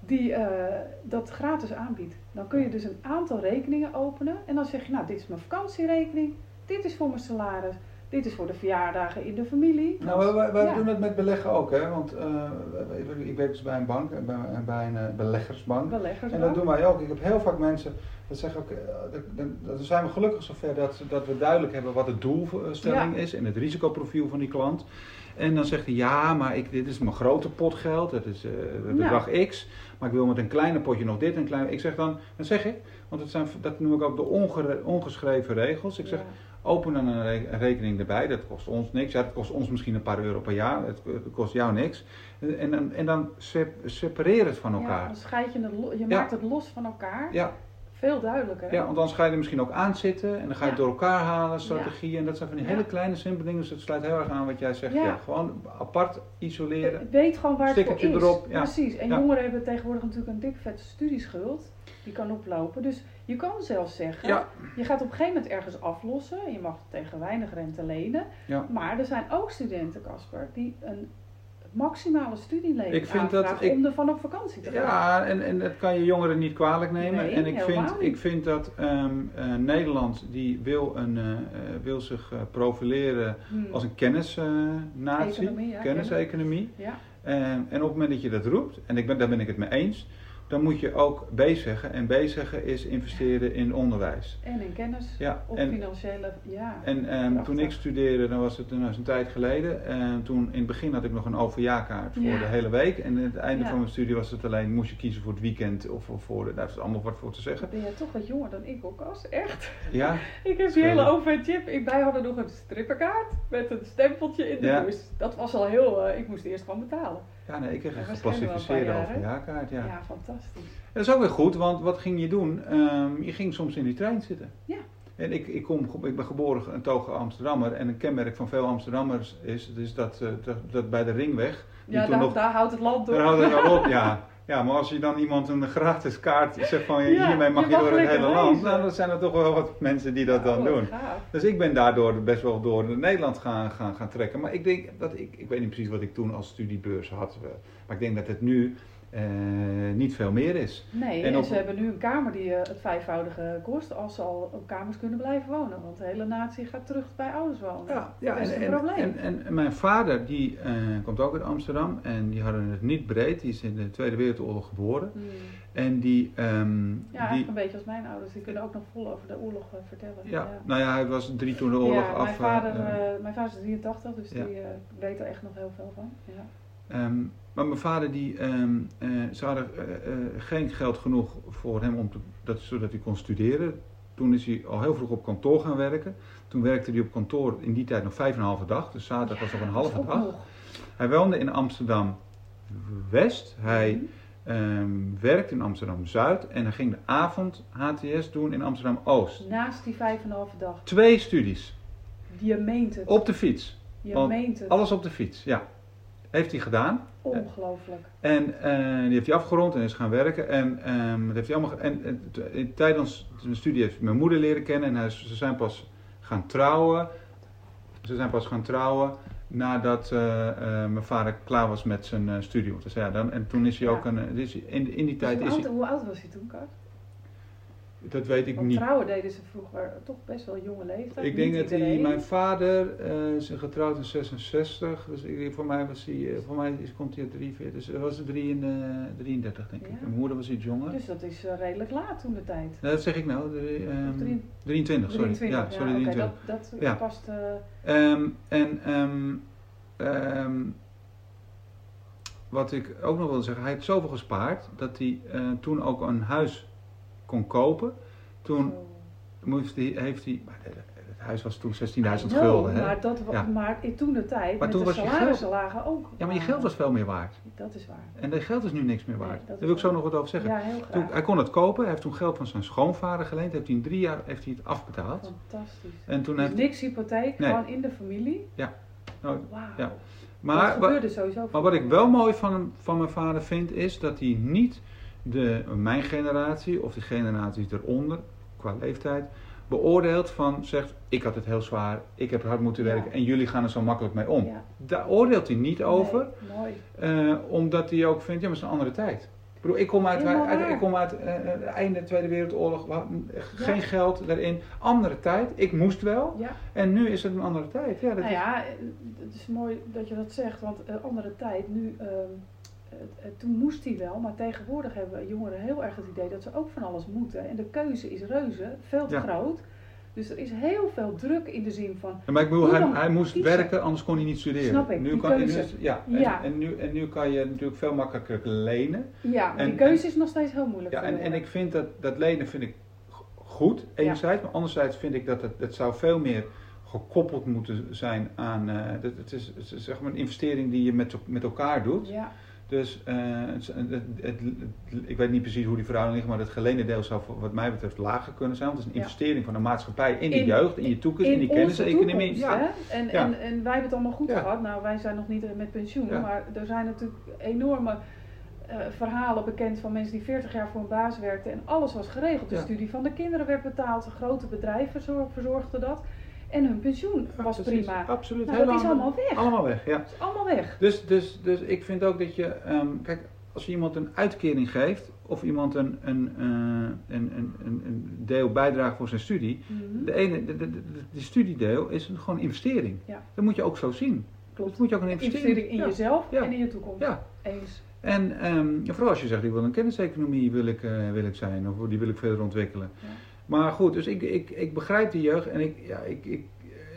die eh, dat gratis aanbiedt. Dan kun je dus een aantal rekeningen openen en dan zeg je, nou, dit is mijn vakantierekening, dit is voor mijn salaris, dit is voor de verjaardagen in de familie. Nou, wij, wij- wij Ja. doen het met beleggen ook, hè? Want eh, ik werk dus bij een bank, eh, bij, bij een eh, beleggersbank. Beleggers En dat doen wij ook. Ik heb heel vaak mensen, dat zeggen ook, eh, dan- zijn we gelukkig zover dat, dat we duidelijk hebben wat de doelstelling is en het risicoprofiel van die klant. En dan zegt hij, ja, maar ik, dit is mijn grote pot geld, dat is bedrag X, maar ik wil met een kleine potje nog dit en een klein. Ik zeg dan, dan zeg ik, want het zijn, dat noem ik ook de ongeschreven regels. Ik zeg, Ja. Open dan een re- een rekening erbij, dat kost ons niks. Ja, dat kost ons misschien een paar euro per jaar, het, het kost jou niks. En, dan- en dan sep- separeer het van Ja, elkaar. dan scheid je het, je Ja. maakt het los van elkaar. Ja, Veel duidelijker. Ja, want dan ga je er misschien ook aan zitten en dan ga je het Ja. door elkaar halen, strategieën. En dat zijn van die Ja. hele kleine, simpele dingen. Dus het sluit heel erg aan wat jij zegt. Ja. Ja. gewoon apart isoleren. Weet gewoon waar het voor is. erop, ja. Precies. En Ja. jongeren hebben tegenwoordig natuurlijk een dik vette studieschuld. Die kan oplopen. Dus je kan zelfs zeggen, Ja. je gaat op een gegeven moment ergens aflossen. Je mag tegen weinig rente lenen. Ja. Maar er zijn ook studenten, Casper, die een maximale studielening Ik vind dat aanvragen ik- om ervan op vakantie te gaan. Ja, en, en dat kan je jongeren niet kwalijk nemen. Nee, en ik vind, ik vind dat ehm, eh, Nederland die wil, een, eh, eh, wil zich profileren Hmm. als een kennisnatie, ja, kenniseconomie. Ja. En, en op het moment dat je dat roept, en ik ben, daar ben ik het mee eens, dan moet je ook B zeggen. En B zeggen is investeren in onderwijs. En in kennis Ja, of en, financiële, ja. En ehm, toen ik studeerde, dan was het nou, eens een tijd geleden. En toen in het begin had ik nog een overjaarkaart voor Ja. de hele week. En aan het einde Ja. van mijn studie was het alleen, moest je kiezen voor het weekend of voor de, daar is allemaal wat voor te zeggen. Ben jij toch wat jonger dan ik ook, Cas? Echt? Ja, <laughs> Ik heb die hele OV-chip. Ik- Wij hadden nog een strippenkaart met een stempeltje in de Ja. bus. Dat was al heel... eh, ik moest eerst gewoon betalen. Ja nee, ik kreeg een hè? overjaarkaart. Ja. Ja, fantastisch. Dat is ook weer goed, want wat ging je doen? Ehm, je ging soms in die trein zitten. Ja. En ik, ik, kom, ik ben geboren een toge Amsterdammer. En een kenmerk van veel Amsterdammers is, is dat, eh, dat, dat bij de ringweg. die Ja, daar, nog daar houdt het land door. Daar houdt het op, ja. <laughs> Ja, maar als je dan iemand een gratis kaart zegt van Ja, hiermee mag je door het hele land, nou, dan zijn er toch wel wat mensen die dat dan Oh, doen. gaaf. Dus ik ben daardoor best wel door Nederland gaan, gaan, gaan trekken. Maar ik denk dat ik, ik weet niet precies wat ik toen als studiebeurs had, eh, maar ik denk dat het nu eh, niet veel meer is. Nee, En en, op- ze hebben nu een kamer die eh, het vijfvoudige kost als ze al op kamers kunnen blijven wonen. Want de hele natie gaat terug bij ouders wonen. Ja, ja Dat is en, een en, probleem. en, en mijn vader die eh, komt ook uit Amsterdam en die hadden het niet breed. Die is in de Tweede Wereldoorlog geboren. Hmm. En die, ehm, Ja, die een beetje als mijn ouders. Die kunnen ook nog vol over de oorlog vertellen. ja, nou ja, hij was drie toen de oorlog ja, af. mijn vader, mijn vader is 83, dus Ja. die weet er echt nog heel veel van. Ja. Ehm, maar mijn vader, die, ze hadden eh, eh, geen geld genoeg voor hem om te, dat, zodat hij kon studeren. Toen is hij al heel vroeg op kantoor gaan werken. Toen werkte hij op kantoor in die tijd nog vijf en een halve dag. Dus zaterdag was nog een halve dag. nog. Hij woonde in Amsterdam West. Hij Mhm. ehm, werkt in Amsterdam-Zuid en hij ging de avond HTS doen in Amsterdam-Oost. Naast die vijf en een halve dag. Twee studies, Je meent het. op de fiets. je meent het. Alles op de fiets, ja. Heeft hij gedaan. Ongelooflijk. En eh, die heeft hij afgerond en is gaan werken. En, ehm, dat heeft hij allemaal, en, tijdens de studie heeft hij mijn moeder leren kennen. En hij, ze zijn pas gaan trouwen. Ze zijn pas gaan trouwen nadat eh, eh, mijn vader klaar was met zijn studie. Dus ja, dan, en toen is hij Ja. ook een. is hij- in, in die Dus tijd hoe, is oud, hij. hoe oud was hij toen, Kart? Dat weet ik Want niet. trouwen deden ze vroeger toch best wel jonge leeftijd. Ik denk Niet dat hij, mijn vader is getrouwd in 66, dus ik, voor mij, was hij, eh, voor mij is, komt hij uit 43, dus hij was 3 in, eh, 33 denk ik. Ja. Mijn moeder was iets jonger. Dus dat is redelijk laat toen de tijd. Nee, dat zeg ik nou, de, drie- 23, sorry. 23, ja, sorry, 23. dat, dat Ja. past... eh, Ehm, en ehm, ehm, wat ik ook nog wil zeggen, hij heeft zoveel gespaard dat hij toen ook een huis kon kopen. Toen moest hij, heeft hij, het huis was toen 16.000 I know, gulden. Hè? Maar, dat, wa- Ja. maar in toen de tijd, Maar met toen de was salarissen lagen ook. Ja, maar je geld was veel meer waard. Dat is waar. En dat geld is nu niks meer waard. dat Daar wil ik zo nog wat over zeggen. Ja, heel Toen, hij kon het kopen, hij heeft toen geld van zijn schoonvader geleend, heeft hij in drie jaar heeft hij het afbetaald. Fantastisch. En toen Dus heeft, niks hypotheek, Nee. gewoon in de familie. nou, Wauw. ja. Maar, dat gebeurde sowieso. Maar wat ik wel mooi van, hem- van mijn vader vind, is dat hij niet de, mijn generatie of de generaties eronder, qua leeftijd, beoordeelt van zegt: Ik had het heel zwaar, ik heb hard moeten Ja. werken en jullie gaan er zo makkelijk mee om. Ja. Daar oordeelt hij niet over, Nee, eh, omdat hij ook vindt: Ja, maar het is een andere tijd. Ik bedoel, ik kom uit, uit- ik kom uit eh, eh, einde Tweede Wereldoorlog, we Ja. geen geld daarin. Andere tijd, ik moest wel. Ja. En nu is het een andere tijd. Ja, dat Nou is- ja, het is mooi dat je dat zegt, want andere tijd, nu, ehm, eh, eh, toen moest hij wel, maar tegenwoordig hebben jongeren heel erg het idee dat ze ook van alles moeten. En de keuze is reuze, veel te Ja. groot. Dus er is heel veel druk in de zin van, Ja, maar ik bedoel, hij, hij moest kiezen? werken, anders kon hij niet studeren. Snap ik, nu kan, keuze. nu ja, en, nu, en nu kan je natuurlijk veel makkelijker lenen. ja, maar En- die keuze is nog steeds heel moeilijk Ja, en, en ik vind dat, dat lenen vind ik goed, enerzijds. Maar anderzijds vind ik dat het, het zou veel meer gekoppeld moeten zijn aan... eh, dat, het, is, het is zeg maar een investering die je met, met elkaar doet. Ja, Dus eh, het, het, ik weet niet precies hoe die verhouding ligt, maar het geleende deel zou wat mij betreft lager kunnen zijn. Want het is een Ja. investering van de maatschappij in In- jeugd, in je toekomst, in, die kenniseconomie. Ja. En, Ja. en, en wij hebben het allemaal goed gehad. Nou, wij zijn nog niet eh, met pensioen, maar er zijn natuurlijk enorme eh, verhalen bekend van mensen die 40 jaar voor een baas werkten en alles was geregeld. De studie van de kinderen werd betaald, grote bedrijven verzor- verzorgden dat en hun pensioen Ja, was precies. prima. Absoluut. Nou, dat is allemaal weg. Allemaal weg, ja. Dat is allemaal weg. Dus, dus, dus ik vind ook dat je, ehm, kijk, als je iemand een uitkering geeft of iemand een, een, eh, een, een, een, deel bijdraagt voor zijn studie, Mhm. de ene, de, de, de, de studiedeel is een, gewoon investering. Ja. Dat moet je ook zo zien. Klopt. Dat moet je ook een investering, Investering in ja. jezelf Ja. en in je toekomst. Ja. Eens. En ehm, vooral als je zegt, ik wil een kenniseconomie wil ik, eh, wil ik zijn, of die wil ik verder ontwikkelen. Maar goed, dus ik, ik, ik begrijp die jeugd en ik, ja, ik, ik,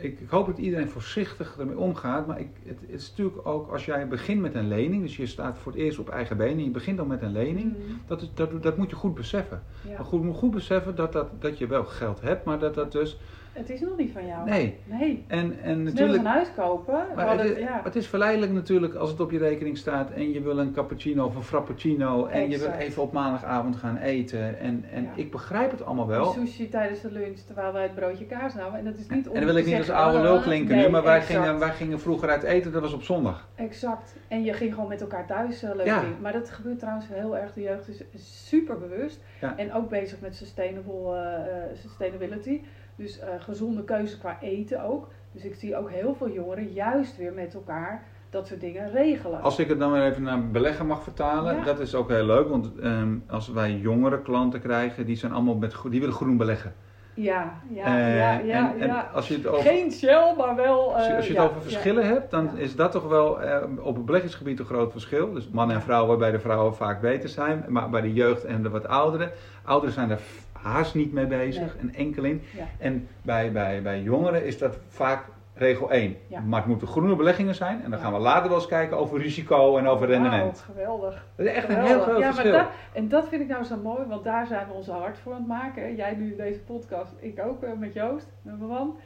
ik, ik hoop dat iedereen voorzichtig ermee omgaat. Maar ik, het, het is natuurlijk ook als jij begint met een lening, dus je staat voor het eerst op eigen benen en je begint dan met een lening, Mhm. dat, dat, dat moet je goed beseffen. Ja. Maar goed, je moet goed beseffen dat, dat, dat je wel geld hebt, maar dat dat dus, Het is nog niet van jou. nee. Nee. En, en Het natuurlijk... een huis kopen. Maar het, is, ja. het is verleidelijk natuurlijk als het op je rekening staat en je wil een cappuccino of een frappuccino en je wil even op maandagavond gaan eten. En, en Ja. ik begrijp het allemaal wel. sushi tijdens de lunch terwijl wij het broodje kaas namen. En dat is niet En dan wil ik niet als oude lul klinken nee, nu, maar wij exact, gingen, wij gingen vroeger uit eten, dat was op zondag. Exact. En je ging gewoon met elkaar thuis eh, leuk Ja. Maar dat gebeurt trouwens heel erg. De jeugd is super bewust. En ook bezig met sustainable, eh, eh, sustainability. Dus eh, gezonde keuze qua eten ook. Dus ik zie ook heel veel jongeren juist weer met elkaar dat soort dingen regelen. Als ik het dan weer even naar beleggen mag vertalen, Ja. dat is ook heel leuk, want ehm, als wij jongere klanten krijgen, die zijn allemaal met, die willen groen beleggen. Ja, ja, Eh, ja, ja. en, en ja. als je het over, Geen Shell, maar wel... als je, eh, als je ja, het over verschillen hebt, dan is dat toch wel eh, op het beleggingsgebied een groot verschil. Dus mannen en vrouwen, bij de vrouwen vaak beter zijn, maar bij de jeugd en de wat ouderen. Ouderen zijn f- haast niet mee bezig, een enkeling. Ja. En bij, bij, bij jongeren is dat vaak regel 1. Ja. Maar het moeten groene beleggingen zijn. En dan Ja. gaan we later wel eens kijken over risico en over rendement. Geweldig. Dat is echt een Geweldig. heel groot ja, maar verschil. dat, en dat vind ik nou zo mooi, want daar zijn we onze hart voor aan het maken. Jij nu in deze podcast, ik ook eh, met Joost, met mijn man.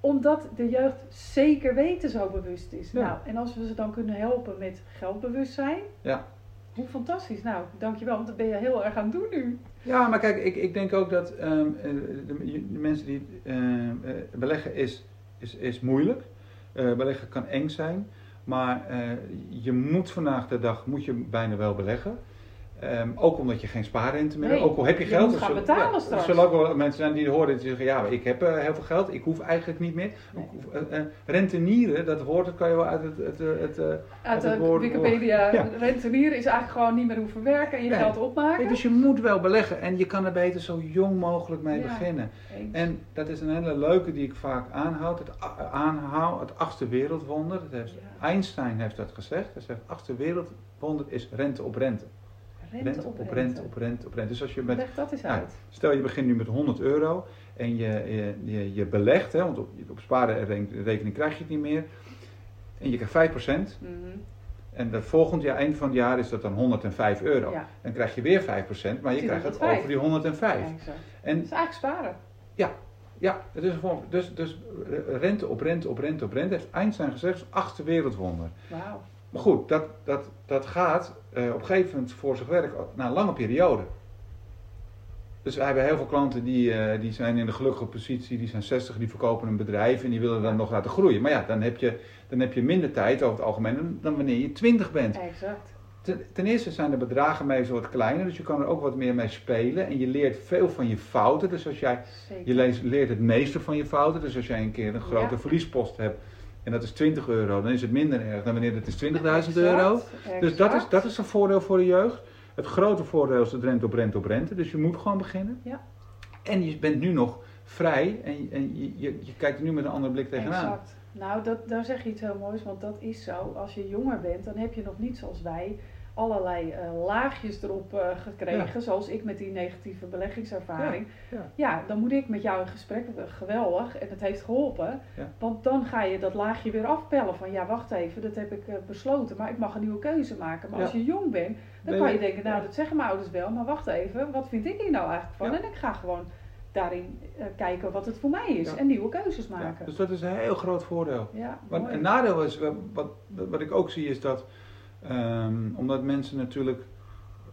Omdat de jeugd zeker weten zo bewust is. Nou, en als we ze dan kunnen helpen met geldbewustzijn, Ja. Hoe fantastisch. Nou, dankjewel, want dat ben je heel erg aan het doen nu. Ja, maar kijk, ik, ik denk ook dat ehm, eh, de, de, mensen die uh, beleggen is, is, is moeilijk. Uh, beleggen kan eng zijn. Maar je moet vandaag de dag moet je bijna wel beleggen. Um, ook omdat je geen spaarrente meer hebt. Nee, ook al heb je, je geld. Moet gaan betalen ja, straks. Er zullen ook wel mensen zijn die horen en zeggen: Ja, ik heb uh, heel veel geld, ik hoef eigenlijk niet meer. Nee. Uh, uh, rentenieren, dat woord dat kan je wel uit het. het, het uit het woord, Wikipedia. <laughs> Ja. Rentenieren is eigenlijk gewoon niet meer hoeven werken en je nee. geld opmaken. Nee, dus je moet wel beleggen en je kan er beter zo jong mogelijk mee ja, beginnen. Eens. En dat is een hele leuke die ik vaak aanhoud. Het, aanhoud, het achtste wereldwonder. Dat heeft, Einstein heeft dat gezegd. Hij zegt: achtste wereldwonder is rente op rente. Rente, op, op rente. op rente, op rente. Dus als je met, Leg dat eens nou, uit. Stel je begint nu met 100 euro en je, je, je, je belegt, hè, want op, op sparenrekening krijg je het niet meer. En je krijgt 5%. Mm -hmm. En dat volgend jaar, eind van het jaar, is dat dan 105 euro. Ja. Dan krijg je weer 5%, maar je krijgt het over die 105. Ja, en, dat is eigenlijk sparen. Ja, ja het is gewoon, dus, dus rente op rente op rente op rente. Heeft Einstein gezegd, achtste wereldwonder. Wauw. Maar goed, dat, dat, dat gaat uh, op een gegeven moment voor zich werk na een lange periode. Dus we hebben heel veel klanten die, uh, die zijn in de gelukkige positie, die zijn 60, die verkopen een bedrijf en die willen dan nog laten groeien. Maar ja, dan heb je, dan heb je minder tijd over het algemeen dan wanneer je 20 bent. Exact. Ten, ten, eerste zijn de bedragen meestal wat kleiner, dus je kan er ook wat meer mee spelen. En je leert veel van je fouten. Dus als jij, je leert het meeste van je fouten. Dus als jij een keer een grote ja. verliespost hebt, en dat is 20 euro, dan is het minder erg dan wanneer het is 20.000 euro. Dus dat is, dat is een voordeel voor de jeugd. Het grote voordeel is het rente op rente op rente, dus je moet gewoon beginnen. Ja. En je bent nu nog vrij en, en je, je, je kijkt er nu met een andere blik tegenaan. Exact. Nou, dat, daar zeg je iets heel moois, want dat is zo. Als je jonger bent, dan heb je nog niet zoals wij allerlei uh, laagjes erop uh, gekregen, ja. zoals ik met die negatieve beleggingservaring. Ja, ja. ja, dan moet ik met jou in gesprek, geweldig, en het heeft geholpen. Want dan ga je dat laagje weer afpellen van, ja wacht even, dat heb ik uh, besloten, maar ik mag een nieuwe keuze maken. Maar als je jong bent, dan kan je denken, nou dat zeggen mijn ouders wel, maar wacht even, wat vind ik hier nou eigenlijk van? En ik ga gewoon daarin kijken wat het voor mij is en nieuwe keuzes maken. dus dat is een heel groot voordeel. Ja, Want een nadeel is, wat, wat ik ook zie, is dat Um, omdat mensen natuurlijk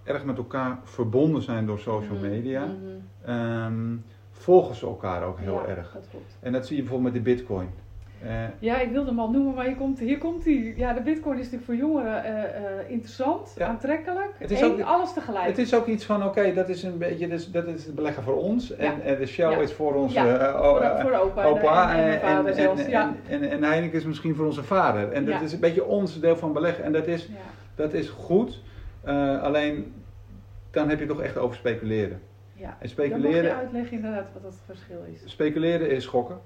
erg met elkaar verbonden zijn door social mhm, media, mm -hmm. um, volgen ze elkaar ook heel ja, erg. Dat en dat zie je bijvoorbeeld met de bitcoin. Uh, ja, ik wilde hem al noemen, maar hier komt, hier komt hij. Ja, de bitcoin is natuurlijk voor jongeren uh, uh, interessant, ja. aantrekkelijk. Het is ook, alles tegelijk. Het is ook iets van, oké, okay, dat is een beetje, dus, dat is het beleggen voor ons. En, en de Shell is voor onze voor, voor opa, opa en, en, vader en, zelfs. En, en, en, Heineken is misschien voor onze vader. En dat is een beetje ons deel van beleggen. En dat is dat is goed. Uh, alleen dan heb je toch echt over speculeren. Ja, en speculeren, dan moet je uitleggen inderdaad wat het verschil is. Speculeren is gokken.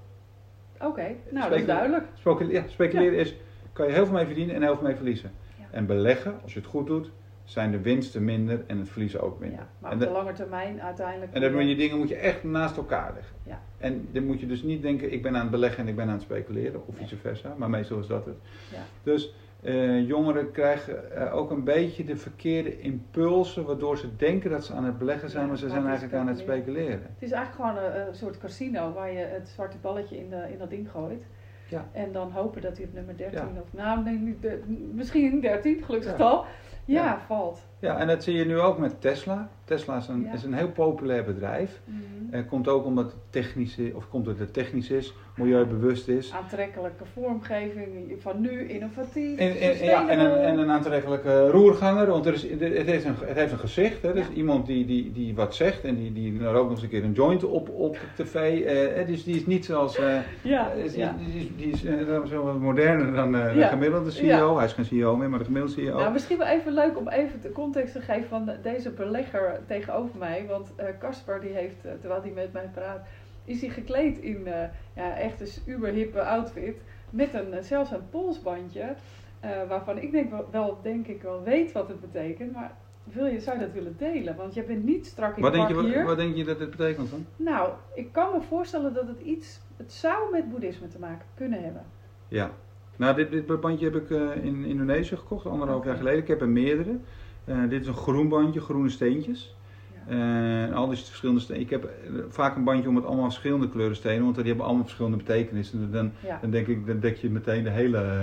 Oké, okay, nou dat is duidelijk. Speculeren, ja, speculeren ja. is, kan je heel veel mee verdienen en heel veel mee verliezen. Ja. En beleggen, als je het goed doet, zijn de winsten minder en het verliezen ook minder. Ja, maar op de, de lange termijn uiteindelijk... En dan moet je dingen moet je echt naast elkaar leggen. Ja. En dan moet je dus niet denken, ik ben aan het beleggen en ik ben aan het speculeren, of vice versa. Maar meestal is dat het. Ja. Dus uh, jongeren krijgen uh, ook een beetje de verkeerde impulsen, waardoor ze denken dat ze aan het beleggen zijn, ja, maar ze zijn eigenlijk aan het speculeren. Het is eigenlijk gewoon een, een, soort casino waar je het zwarte balletje in, de, in dat ding gooit. Ja. En dan hopen dat hij op nummer 13 ja. of nou, nee, de, misschien 13, gelukkig ja. ja, valt. Ja, en dat zie je nu ook met Tesla. Tesla is een, is een heel populair bedrijf. Mm -hmm. komt ook omdat het technisch is, of komt het technisch is, milieubewust is. Aantrekkelijke vormgeving van nu, innovatief. Ja, en een, en een aantrekkelijke roerganger, want er is, het, heeft een, het heeft een gezicht. Hè? Dus ja. iemand die, die, die wat zegt en die, die rookt nog eens een keer een joint op, op tv. Uh, dus die is niet zoals. Uh, ja, is, ja. Die, is, die is uh, zo wat moderner dan uh, de gemiddelde CEO. Hij is geen CEO meer, maar de gemiddelde CEO. Nou, misschien wel even leuk om even de context te geven van deze belegger tegenover mij. Want Casper die heeft, terwijl hij met mij praat is hij gekleed in uh, ja, echt een uberhippe outfit. Met een, zelfs een polsbandje. Waarvan ik denk wel, wel, denk ik wel weet wat het betekent. Maar wil je, zou je dat willen delen? Want je bent niet strak in wat de denk je, hier. Wat, wat denk je dat het betekent dan? Nou, ik kan me voorstellen dat het iets... Het zou met boeddhisme te maken kunnen hebben. Ja. Nou, dit, dit bandje heb ik in Indonesië gekocht, anderhalf okay. jaar geleden. Ik heb er meerdere. Dit is een groen bandje, groene steentjes. Uh, al die verschillende stenen. Ik heb vaak een bandje om met allemaal verschillende kleuren stenen, want die hebben allemaal verschillende betekenissen. Dan, ja. dan denk ik, dan dek je meteen de hele.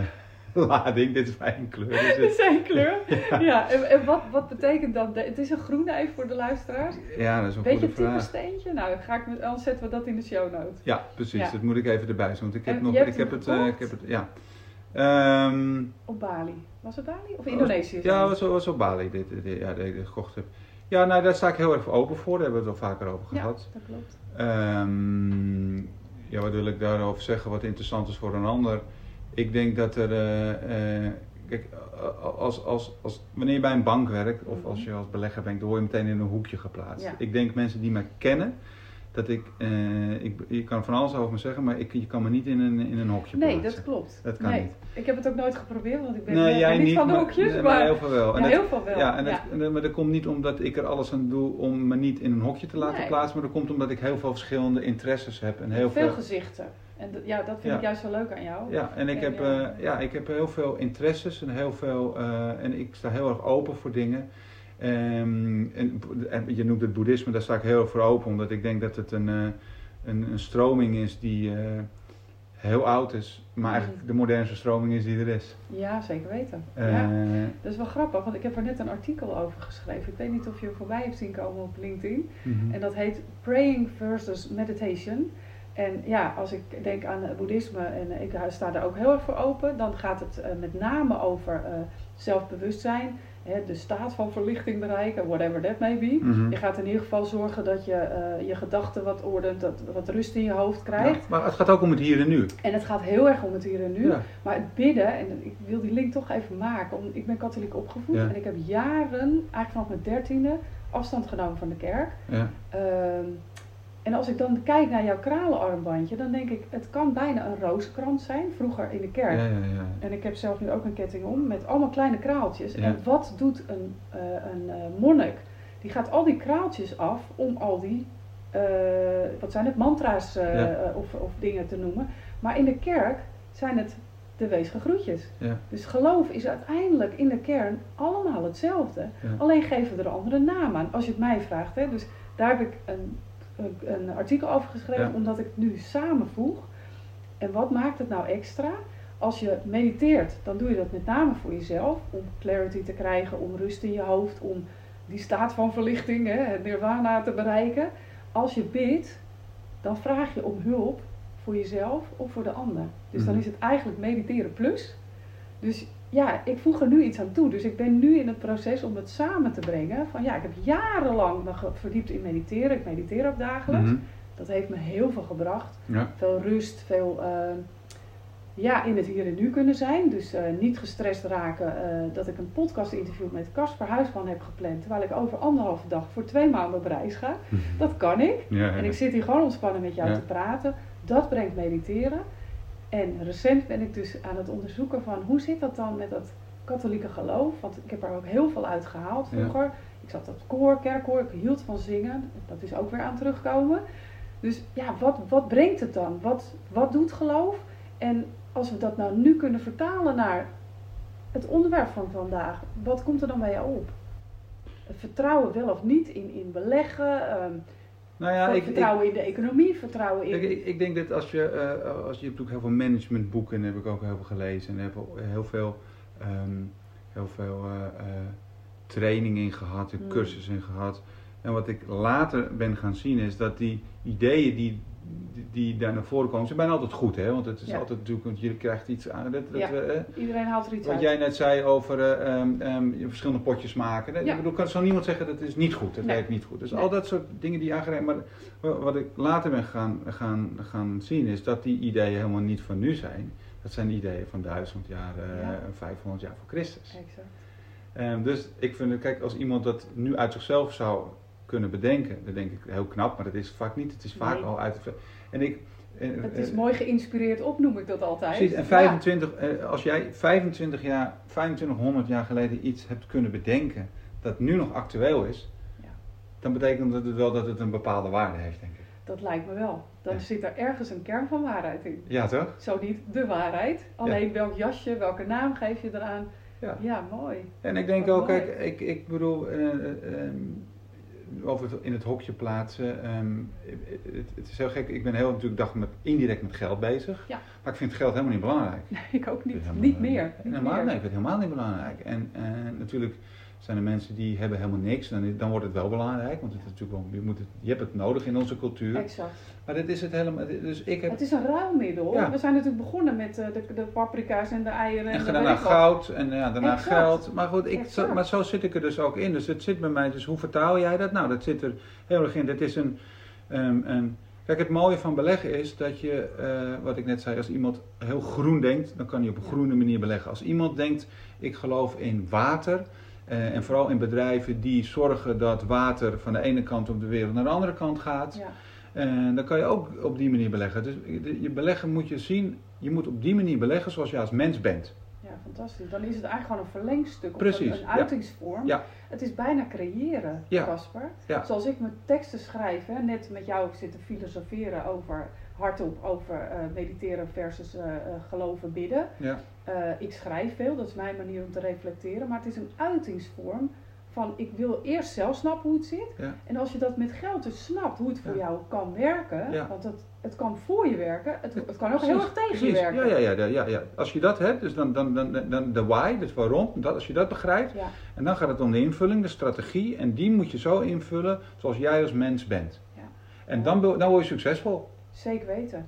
<laughs> lading. Dit is mijn kleur. <laughs> Het- is een kleur. <laughs> Ja, en, en wat, wat betekent dat? Het is een groene even voor de luisteraars. ja, dat is een Weet je goede het type vraag. steentje? Nou, ga ik met, anders zetten we dat in de show notes. Ja, precies. Ja. Dat moet ik even erbij doen. Want ik heb En nog, ik heb het, eh, ik heb het, ja. Ehm, Op Bali. Was het Bali? Of Indonesië? Ja, was, was op Bali dit, dit, ja, dat ik dit gekocht heb. Ja, nou, daar sta ik heel erg open voor. Daar hebben we het al vaker over Ja, gehad. dat klopt. Ehm, ja, wat wil ik daarover zeggen wat interessant is voor een ander? Ik denk dat er. eh, eh, kijk, als, als, als, wanneer je bij een bank werkt of als je als belegger bent, dan word je meteen in een hoekje geplaatst. Ja. Ik denk mensen die mij kennen, dat ik, eh, ik. Je kan van alles over me zeggen, maar ik, je kan me niet in een, in een hokje Nee, plaatsen. dat klopt. Dat kan nee. niet. Ik heb het ook nooit geprobeerd, want ik ben Nee, eh, jij niet niet, van de maar- hoekjes. nee, maar heel veel wel. Ja, En dat- heel veel wel. Ja, en Ja. dat- maar dat komt niet omdat ik er alles aan doe om me niet in een hokje te laten Nee. plaatsen, maar dat komt omdat ik heel veel verschillende interesses heb en heel veel, veel. gezichten. En ja, dat vind Ja. ik juist zo leuk aan jou. Ja, en ik En heb, ja. eh, ja, ik heb heel veel interesses en heel veel, en ik sta heel erg open voor dingen. Ehm, en, je noemt het boeddhisme, daar sta ik heel erg voor open, omdat ik denk dat het een, eh, een, een stroming is die eh, heel oud is, maar eigenlijk Mm. de modernste stroming is die er is. Ja, zeker weten. Eh, ja. Dat is wel grappig, want ik heb er net een artikel over geschreven. Ik weet niet of je hem voorbij hebt zien komen op LinkedIn. mhm. En dat heet Praying versus Meditation. En ja, als ik denk aan boeddhisme en ik sta daar ook heel erg voor open, dan gaat het eh, met name over eh, zelfbewustzijn, hè, de staat van verlichting bereiken, whatever that may be. Mhm. Je gaat in ieder geval zorgen dat je eh, je gedachten wat ordent, dat wat rust in je hoofd krijgt. Ja, maar het gaat ook om het hier en nu. En het gaat heel erg om het hier en nu. Ja. Maar het bidden, en ik wil die link toch even maken, om, ik ben katholiek opgevoed en ik heb jaren, eigenlijk vanaf mijn dertiende, afstand genomen van de kerk. Ja. Ehm, en als ik dan kijk naar jouw kralenarmbandje, dan denk ik, het kan bijna een rozenkrans zijn, vroeger in de kerk. Ja, ja, ja. En ik heb zelf nu ook een ketting om met allemaal kleine kraaltjes. En wat doet een, eh, een eh, monnik? Die gaat al die kraaltjes af om al die, eh, wat zijn het, mantra's of, of dingen te noemen. Maar in de kerk zijn het de weesge groetjes. Ja. Dus geloof is uiteindelijk in de kern allemaal hetzelfde. Ja. Alleen geven we er een andere naam aan, als je het mij vraagt. Hè. Dus daar heb ik een, een, artikel over geschreven, Ja. omdat ik het nu samenvoeg. En wat maakt het nou extra? Als je mediteert, dan doe je dat met name voor jezelf, om clarity te krijgen, om rust in je hoofd, om die staat van verlichting, hè, het nirvana te bereiken. Als je bidt, dan vraag je om hulp voor jezelf of voor de ander. Dus dan Mhm. is het eigenlijk mediteren plus. Dus ja, ik voeg er nu iets aan toe. Dus ik ben nu in het proces om het samen te brengen. Van ja, ik heb jarenlang me verdiept in mediteren. Ik mediteer ook dagelijks. Mhm. Dat heeft me heel veel gebracht. ja. Veel rust, veel eh, ja, in het hier en nu kunnen zijn. Dus eh, niet gestrest raken eh, dat ik een podcast interview met Casper Huisman heb gepland. Terwijl ik over anderhalve dag voor twee maanden op reis ga. Dat kan ik. Ja, ja. En ik zit hier gewoon ontspannen met jou te praten. Dat brengt mediteren. En recent ben ik dus aan het onderzoeken van hoe zit dat dan met dat katholieke geloof. Want ik heb er ook heel veel uit gehaald Ja. vroeger. Ik zat op koor, kerkkoor, ik hield van zingen. Dat is ook weer aan terugkomen. Dus ja, wat, wat brengt het dan? Wat, wat doet geloof? En als we dat nou nu kunnen vertalen naar het onderwerp van vandaag, wat komt er dan bij jou op? Het vertrouwen wel of niet in, in beleggen, ehm, Nou ja, ik, ik, vertrouwen in de economie, vertrouwen in. Ik, ik denk dat als je, eh, als je hebt ook heel veel managementboeken, en heb ik ook heel veel gelezen en heb heel veel, ehm, heel veel eh, training in gehad, en Mm. cursus in gehad. En wat ik later ben gaan zien is dat die ideeën die, die, die daar naar voren komen, ze zijn bijna altijd goed, hè? Want het is Ja. altijd natuurlijk, want je krijgt iets aan. Dat, dat, Ja. eh, Iedereen haalt er iets wat uit. jij net zei over eh, ehm, ehm, verschillende potjes maken. Ja. Ik bedoel, kan zo niemand zeggen dat is niet goed, dat Nee. werkt niet goed. Dus Nee. al dat soort dingen die aangereikt. Maar wa- wat ik later ben gaan, gaan, gaan zien is dat die ideeën helemaal niet van nu zijn. Dat zijn ideeën van duizend jaar, eh, Ja. 500 jaar voor Christus. Exact. Ehm, dus ik vind, kijk, als iemand dat nu uit zichzelf zou kunnen bedenken, dan denk ik heel knap, maar dat is vaak niet. Het is vaak Nee. al uit. En ik. Het is eh, mooi geïnspireerd op, noem ik dat altijd. Precies, en Ja. 25, eh, als jij 25 jaar, 2500 jaar geleden iets hebt kunnen bedenken dat nu nog actueel is, Ja. dan betekent dat het wel dat het een bepaalde waarde heeft, denk ik. Dat lijkt me wel. Dan Ja. zit er ergens een kern van waarheid in. Ja, toch? Zo niet de waarheid. Alleen welk jasje, welke naam geef je eraan. Ja. Ja, mooi. En ik denk Wat ook, mooi. kijk, ik, ik bedoel, eh, ehm, over het in het hokje plaatsen. ehm, het, het is heel gek. Ik ben heel natuurlijk dag met, indirect met geld bezig. Ja. Maar ik vind geld helemaal niet belangrijk. <laughs> ik ook niet. Niet meer. Niet helemaal, meer. Nee, ik vind het helemaal niet belangrijk. En natuurlijk zijn er mensen die hebben helemaal niks. Dan, dan wordt het wel belangrijk. Want het is natuurlijk wel, je, moet het, je hebt het nodig in onze cultuur. Exact. Maar dat is het helemaal. Dus ik heb Het is een ruilmiddel. Ja. We zijn natuurlijk begonnen met eh, de, de paprika's en de eieren. En, En daarna goud en ja, daarna Exact. geld. Maar goed, ik, zo, maar zo zit ik er dus ook in. Dus het zit bij mij. Dus hoe vertaal jij dat? Nou, dat zit er heel erg in. Het is een, een Kijk, het mooie van beleggen is dat je, eh, wat ik net zei, als iemand heel groen denkt, dan kan hij op een groene manier beleggen. Als iemand denkt, ik geloof in water, eh, en vooral in bedrijven die zorgen dat water van de ene kant op de wereld naar de andere kant gaat, Ja. en dan kan je ook op die manier beleggen. Dus je beleggen moet je zien, je moet op die manier beleggen zoals je als mens bent. ja, fantastisch. Dan is het eigenlijk gewoon een verlengstuk of Precies, een, een uitingsvorm. Ja. Het is bijna creëren. Casper. Ja. Zoals ik mijn teksten schrijf, hè, net met jou zitten filosoferen over hardop over eh, mediteren versus eh, eh, geloven bidden. Ja. Ik schrijf veel, dat is mijn manier om te reflecteren, maar het is een uitingsvorm van ik wil eerst zelf snappen hoe het zit. Ja. En als je dat met geld dus snapt, hoe het voor Ja. jou kan werken, Ja. want het, het kan voor je werken, het, het kan ook Precies, heel erg tegen je werken. Ja, ja, ja, ja, ja. Als je dat hebt, dus dan, dan, dan, dan de why, dus waarom, dat, als je dat begrijpt, en dan gaat het om de invulling, de strategie, en die moet je zo invullen zoals jij als mens bent. Ja. En dan, ben- dan word je succesvol. Zeker weten.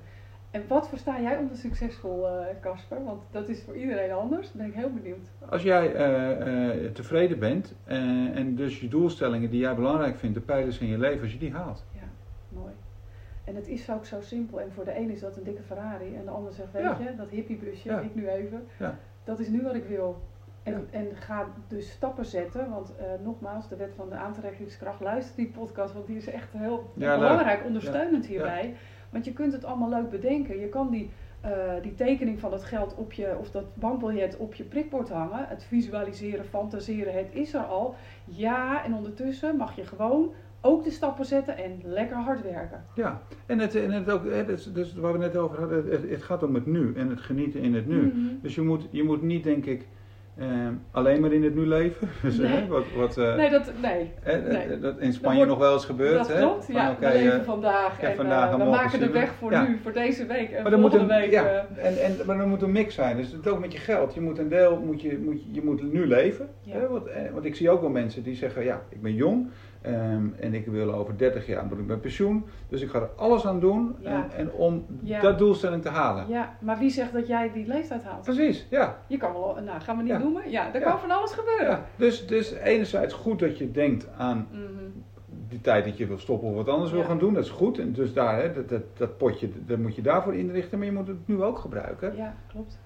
En wat versta jij onder succesvol, eh, Casper? Want dat is voor iedereen anders. Daar ben ik heel benieuwd. Als jij eh, eh, tevreden bent en dus je doelstellingen die jij belangrijk vindt, de pijlers in je leven, als je die haalt. Ja, mooi. En het is ook zo simpel. En voor de een is dat een dikke Ferrari. En de ander zegt, weet Ja. je, dat hippiebusje, Ja. ik nu even. Ja. Dat is nu wat ik wil. En, Ja. en ga dus stappen zetten. Want nogmaals, de wet van de aantrekkingskracht. Luister die podcast, want die is echt heel belangrijk ondersteunend hierbij. Want je kunt het allemaal leuk bedenken. Je kan die, eh, die tekening van het geld op je, of dat bankbiljet op je prikbord hangen. Het visualiseren, fantaseren, het is er al. Ja, en ondertussen mag je gewoon ook de stappen zetten en lekker hard werken. Ja, en het, en het ook, dus, dus waar we net over hadden, het, het gaat om het nu en het genieten in het nu. Mhm. Dus je moet, je moet niet, denk ik, ehm, alleen maar in het nu leven. <laughs> Dus, Nee. hè, wat, wat, eh, Nee, dat, nee. hè, nee. dat in Spanje nog wel eens gebeurt. dat hè? klopt. Van, Ja, we leven eh, vandaag. en vandaag eh, we maken de weg voor Ja. nu, voor deze week en maar, dan moet volgende een, week. ja, eh, en, en, maar er moet een mix zijn. Dus het ook met je geld. Je moet een deel, moet je, moet je, moet nu leven. Ja. Hè? Want, eh, want ik zie ook wel mensen die zeggen, ja, ik ben jong. Ehm, en ik wil over 30 jaar moet ik met pensioen. Dus ik ga er alles aan doen Ja. en, en om Ja. dat doelstelling te halen. ja, maar wie zegt dat jij die leeftijd haalt? Precies, ja. Je kan wel, nou gaan we niet Ja. noemen? Ja, er kan van alles gebeuren. ja. Dus, dus enerzijds goed dat je denkt aan Mhm. die tijd dat je wil stoppen of wat anders wil gaan doen. Dat is goed. En dus daar, hè, dat, dat, dat potje, dat moet je daarvoor inrichten. Maar je moet het nu ook gebruiken. Ja, klopt.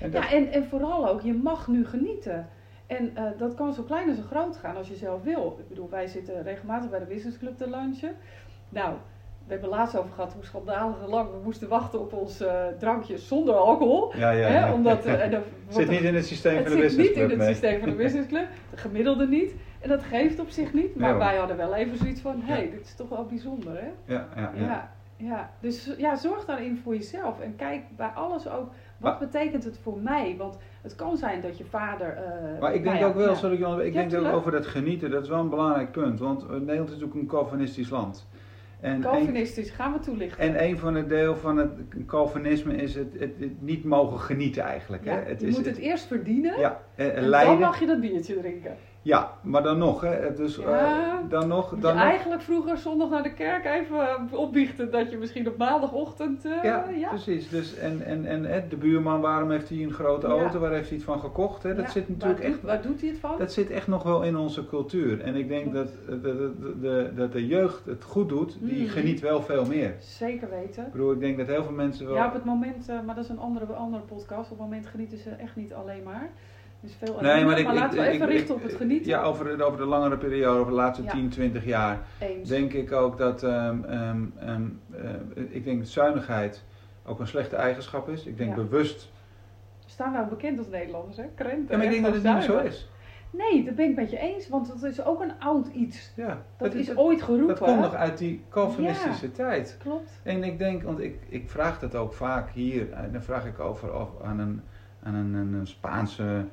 En dat- Ja, en, en vooral ook, je mag nu genieten. En eh, dat kan zo klein als zo groot gaan als je zelf wil. Ik bedoel, wij zitten regelmatig bij de Business Club te lunchen. Nou, we hebben laatst over gehad hoe schandalig lang we moesten wachten op ons eh, drankje zonder alcohol. ja, ja, Hè, ja. omdat, en <laughs> zit niet in het systeem het van de zit business niet in club. het systeem van de <laughs> Business Club, de gemiddelde niet. En dat geeft op zich niet. Maar Nee, wij hadden wel even zoiets van, hé, hey, dit is toch wel bijzonder hè. Ja, ja, ja. Ja, ja. Dus ja, zorg daarin voor jezelf. En kijk bij alles ook, wat betekent het voor mij? Want het kan zijn dat je vader... eh, Maar ik denk ook wel, sorry Jan, ik denk ook over dat genieten, dat is wel een belangrijk punt. Want eh, Nederland is natuurlijk een Calvinistisch land. En een, Calvinistisch, gaan we toelichten. en een van de deel van het Calvinisme is het, het, het niet mogen genieten eigenlijk. ja, hè? Het je is, moet het eerst verdienen ja, eh, en lijden. dan mag je dat biertje drinken. Ja, maar dan nog, hè? Dus, eh, Ja. dan nog, dan nog. eigenlijk vroeger zondag naar de kerk even eh, opbiechten dat je misschien op maandagochtend... eh, Ja, ja. precies. Dus, en en, en hè, de buurman, waarom heeft hij een grote Ja. auto? Waar heeft hij het van gekocht? Hè? Dat zit natuurlijk waar echt Doet, waar doet hij het van? Dat zit echt nog wel in onze cultuur. En ik denk dat, dat, dat, de, dat de jeugd het goed doet, die Mhm. geniet wel veel meer. Zeker weten. Ik bedoel, ik denk dat heel veel mensen wel... Ja, op het moment, eh, maar dat is een andere, andere podcast. Op het moment genieten ze echt niet alleen maar. Dus veel nee, alleen maar, ik, laten we ik- even ik- richten op het genieten. Ja, over de, over de langere periode, over de laatste Ja. 10, 20 jaar, Eens. denk ik ook dat... ehm, ehm, ehm, eh, ik denk dat zuinigheid ook een slechte eigenschap is. Ik denk Ja. bewust... Staan wij ook bekend als Nederlanders, hè? Krenten. Ja, maar ik denk dat het niet zo is. Nee, dat ben ik met je eens, want dat is ook een oud iets. Ja, Dat, is ooit geroepen. dat komt nog uit die Calvinistische tijd. Klopt. En ik denk, want ik, ik vraag dat ook vaak hier, en dan vraag ik over of aan een, aan een, een Spaanse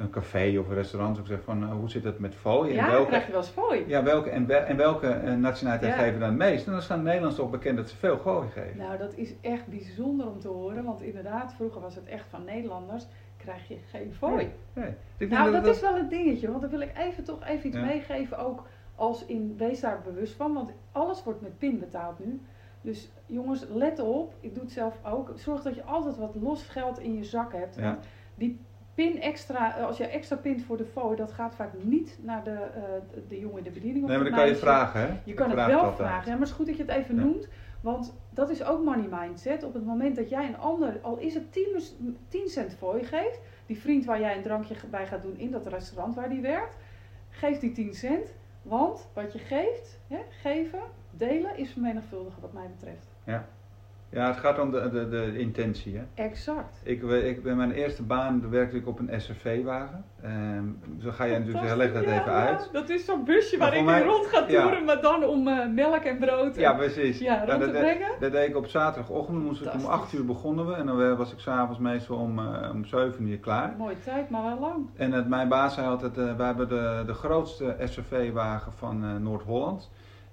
een café of een restaurant ook zeg van eh, hoe zit het met fooi? Ja, en dan krijg je wel eens fooi. ja, welke, en, wel- en welke eh, nationaliteit Ja. geven dan het meest? En dan staan Nederlanders toch bekend dat ze veel fooi geven. Nou, dat is echt bijzonder om te horen, want inderdaad, vroeger was het echt van Nederlanders krijg je geen fooi. Nee. Nou, dat is wel een dingetje, want dan wil ik even toch even iets Ja. meegeven, ook als in, wees daar bewust van, want alles wordt met pin betaald nu. Dus jongens, let op, ik doe het zelf ook, zorg dat je altijd wat los geld in je zak hebt. Ja. Want die pin extra, eh, als je extra pint voor de fooi, dat gaat vaak niet naar de, eh, de, jongen in de bediening of Nee, maar dan kan je vragen, hè? Je Ik kan het wel altijd. vragen, ja, maar het is goed dat je het even Ja. noemt. Want dat is ook money mindset. Op het moment dat jij een ander, al is het 10, mus- 10 cent voor je geeft, die vriend waar jij een drankje bij gaat doen in dat restaurant waar die werkt, geef die 10 cent. Want wat je geeft, hè, geven, delen is vermenigvuldigen wat mij betreft. Ja, het gaat om de, de, de intentie, hè? Exact. Ik, we- ik, bij mijn eerste baan werkte ik op een SRV-wagen. Ehm zo ga je natuurlijk zeggen, leg dat Ja, even ja, uit. dat is zo'n busje Maar je mij- rond ja. toeren, maar dan om eh, melk en brood. en- Ja, precies. Ja, rond Nou, te dat, dat- brengen. dat deed ik op zaterdagochtend. Moest ik om Fantastisch. 8 uur begonnen we. En dan was ik s'avonds meestal om, eh, om 7 uur klaar. Mooie tijd, maar wel lang. En het, mijn baas zei altijd, eh wij hebben de, de grootste SRV-wagen van Noord-Holland.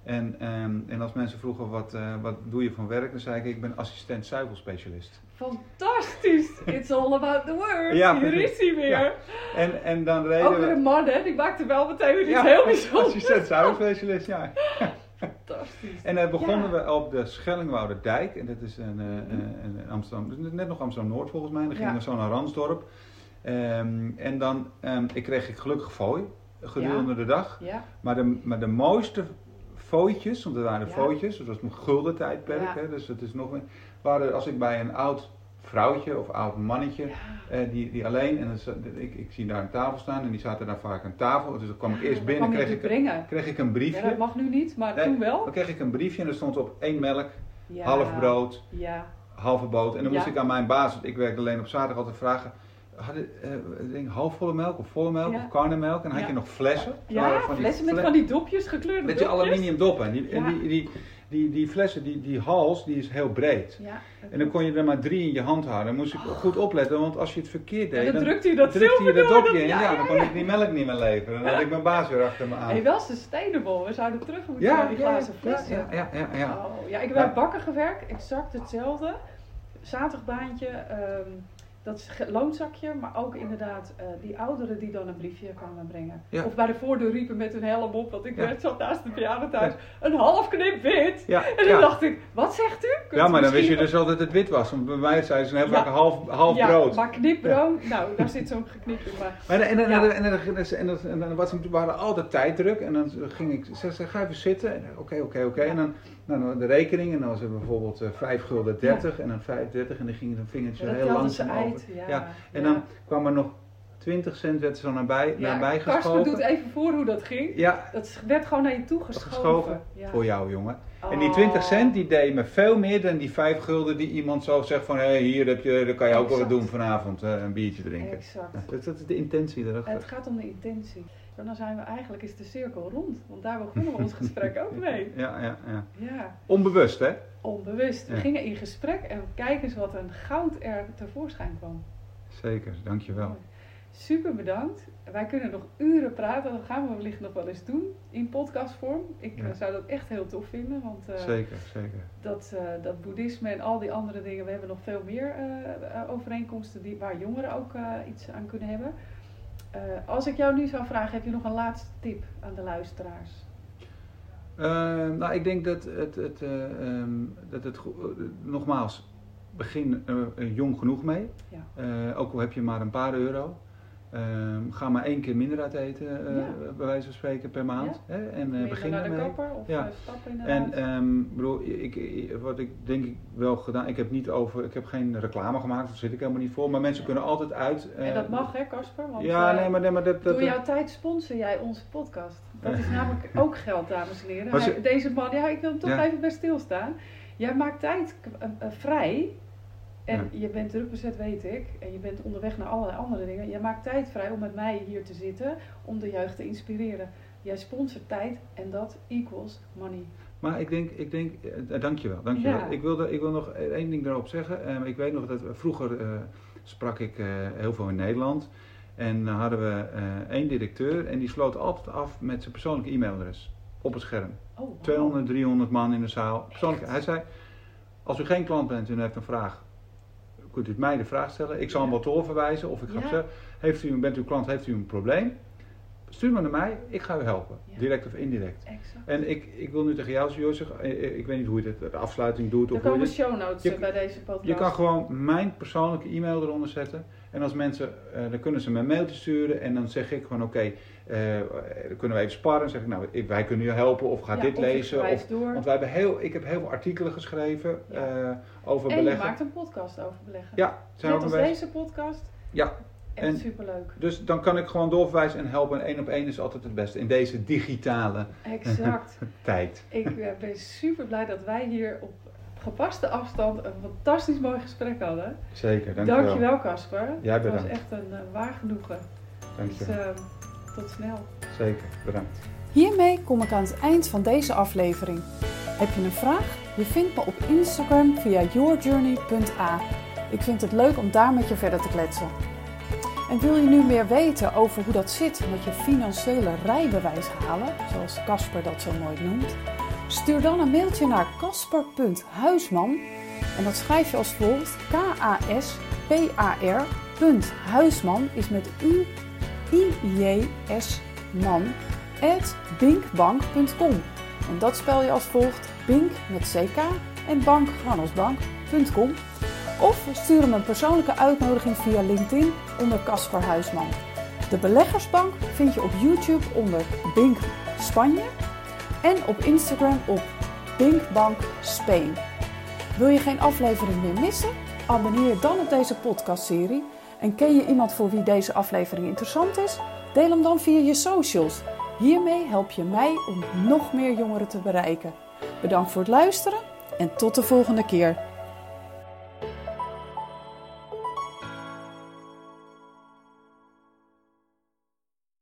En, ehm, en als mensen vroegen, wat, eh, wat doe je van werk? Dan zei ik, ik ben assistent zuivelspecialist. Fantastisch! It's all about the word. Ja, Hier is hij weer. Ja. En, en dan Ook reden weer we... een man, hè? Die maakte wel meteen weer iets Ja, heel bijzonders. assistent zuivelspecialist, ja. Fantastisch. En dan begonnen Ja. we op de Schellingwouderdijk. En dat is een, eh, een- een Amsterdam, dus net nog Amsterdam-Noord volgens mij. Dan gingen we zo naar Ransdorp. Ehm, en dan ehm, ik kreeg ik gelukkig fooi gedurende de dag. Ja, Maar de, maar de mooiste fooitjes, want er waren Ja. fooitjes, dat was nog gulden tijdperk. Ja. Hè, dus het is nog meer, waren als ik bij een oud vrouwtje of oud mannetje, ja. eh, die, die alleen, en ik, ik zie daar een tafel staan en die zaten daar vaak aan tafel. Dus dan kwam ik eerst binnen, kreeg ik, brengen. kreeg ik een Ja, briefje. dat mag nu niet, maar Nee, toen wel. Dan kreeg ik een briefje en er stond op één melk, Ja. half brood, Ja, halve boot. En dan moest Ja. ik aan mijn baas, want ik werkte alleen op zaterdag, altijd vragen. Hadden, eh, ik denk, halfvolle melk of volle melk Ja. of karnemelk? En dan had je nog flessen. Ja van die flessen met van die dopjes, gekleurde met die dopjes. aluminium doppen. En die, en die, die, die, die flessen, die, die hals, die is heel breed. Ja, En dan kon je er maar drie in je hand houden. Dan moest ik goed opletten, want als je het verkeerd deed, dan dan drukt hij dat drukte je dat door. dopje in. Ja, dan kon ik die melk niet meer leveren. Dan had ik mijn baas weer achter me aan. Hey, wel sustainable. We zouden terug moeten naar die ja, glazen flessen. ja, ja, ja, ja. Oh, ja, ik heb bij bakken gewerkt, exact hetzelfde. Zaterdagbaantje, ehm dat loonzakje, maar ook inderdaad eh, die ouderen die dan een briefje kwamen brengen. Ja. Of bij de voordeur riepen met hun helm op, want ik Ja. werd zat naast de bejaardentehuis, een half knip wit. En toen ja. dacht ik, wat zegt u? Kunt ja, maar dan wist je dus al dat het wit was. Want bij mij zei ze, dan heb ik Ja. een half, half ja, brood. maar knipbrood, nou, daar zit zo'n geknipt in. Maar en, en, Ja. en, en, en, en, en, en dan we hadden altijd tijddruk en dan ging ik, ze zei, ga even zitten. En Oké, oké, oké. En dan nou, de rekening en dan was er bijvoorbeeld eh, 5 gulden 30 en dan 35 en dan ging het vingertje ja, dat heel langzaam over. uit. Ja, Ja, En ja. dan kwam er nog 20 cent werd er zo nabij, ja, nabij Karsten geschoven. doet even voor hoe dat ging. Ja, Dat werd gewoon naar je toe geschoven. geschoven voor jou jongen. En die Oh. 20 cent die deed me veel meer dan die 5 gulden die iemand zo zegt van hé, hey, hier heb je, dan kan je ook wel wat doen vanavond, eh, een biertje drinken. Exact. Dat, dat is de intentie erachter. Het gaat om de intentie. En dan zijn we eigenlijk, is de cirkel rond. Want daar begonnen we ons gesprek ook mee. <laughs> Ja, ja, ja. Ja, Onbewust hè? onbewust. We Ja. gingen in gesprek en kijk eens wat een goud er tevoorschijn kwam. Zeker, dankjewel. Super bedankt. Wij kunnen nog uren praten. Dat gaan we wellicht nog wel eens doen in podcastvorm. Ik Ja. eh, zou dat echt heel tof vinden. Want eh, Zeker, zeker. dat, eh, dat boeddhisme en al die andere dingen, we hebben nog veel meer overeenkomsten die, waar jongeren ook iets aan kunnen hebben. Eh, als ik jou nu zou vragen, heb je nog een laatste tip aan de luisteraars? Ehm, nou, ik denk dat het, het, eh, ehm, dat het eh, nogmaals, begin jong genoeg mee. Ja. Ook al heb je maar een paar euro. Ehm, ga maar één keer minder uit eten, Ja. bij wijze van spreken, per maand. Hè? En Minder begin naar de kapper of Ja. eh, stappen inderdaad? En ehm, bedoel, ik, wat ik denk ik wel gedaan, ik heb niet over, ik heb geen reclame gemaakt, daar zit ik helemaal niet voor. Maar mensen kunnen altijd uit. en dat mag hè, Casper? Want Ja, nee, maar, nee, maar dat, dat, door jouw tijd sponsor jij onze podcast. Dat is namelijk ook geld, dames en heren. Hij- deze man, ja, ik wil hem toch Ja. even bij stilstaan. Jij maakt tijd vrij. En je bent druk bezet, weet ik. En je bent onderweg naar allerlei andere dingen. Je maakt tijd vrij om met mij hier te zitten. Om de jeugd te inspireren. Jij sponsort tijd en dat equals money. Maar ik denk, ik denk eh, dankjewel, dankjewel. Ja. Ik, wilde, ik wil nog één ding daarop zeggen. Ehm, ik weet nog dat vroeger eh, sprak ik eh, heel veel in Nederland. En dan hadden we eh, één directeur en die sloot altijd af met zijn persoonlijke e-mailadres op het scherm. Oh, wow. 200, 300 man in de zaal. Persoonlijk, hij zei, als u geen klant bent en u heeft een vraag, kunt u mij de vraag stellen. Ik zal hem wel doorverwijzen of ik ga zeggen, heeft u, bent u klant, heeft u een probleem? Stuur maar naar mij, ik ga u helpen. Direct of indirect. Exact. En ik, ik wil nu tegen jou zeggen, Jozef, eh, eh, ik weet niet hoe je het, de afsluiting doet. Er Of hoe je komen dit, show notes Je- bij deze podcast. je kan gewoon mijn persoonlijke e-mail eronder zetten. En als mensen, eh, dan kunnen ze me een mailtje sturen. En dan zeg ik van oké, eh, dan kunnen we even sparren. Dan zeg ik nou, ik- wij kunnen je helpen of ga Ja, dit of lezen. Of, door. want wij hebben heel, ik heb heel veel artikelen geschreven Ja. eh, over en je beleggen. maakt een podcast over beleggen. Ja, zijn we Net ook als bezig. deze podcast. Ja, Echt En- superleuk. dus dan kan ik gewoon doorverwijzen en helpen. En één op één is altijd het beste in deze digitale Exact. <laughs> tijd. Ik eh, ben super blij dat wij hier op gepaste afstand een fantastisch mooi gesprek hadden. Zeker, dankjewel. Dankjewel Casper. Jij Het was bedankt. echt een uh, waar genoegen. Dus Dankjewel. eh, tot snel. Zeker, bedankt. Hiermee kom ik aan het eind van deze aflevering. Heb je een vraag? Je vindt me op Instagram via yourjourney.a. Ik vind het leuk om daar met je verder te kletsen. En wil je nu meer weten over hoe dat zit met je financiële rijbewijs halen, zoals Casper dat zo mooi noemt? Stuur dan een mailtje naar casper.huisman en dat schrijf je als volgt: K-A-S-P-A-R. Huisman is met U I-J-S man at binkbank.com. En dat spel je als volgt: Bink met CK en bank gewoon als bank.com. Of stuur hem een persoonlijke uitnodiging via LinkedIn onder Casper Huisman. De Beleggersbank vind je op YouTube onder Bink Spanje en op Instagram op Binkbank Spain. Wil je geen aflevering meer missen? Abonneer dan op deze podcastserie. En ken je iemand voor wie deze aflevering interessant is? Deel hem dan via je socials. Hiermee help je mij om nog meer jongeren te bereiken. Bedankt voor het luisteren en tot de volgende keer.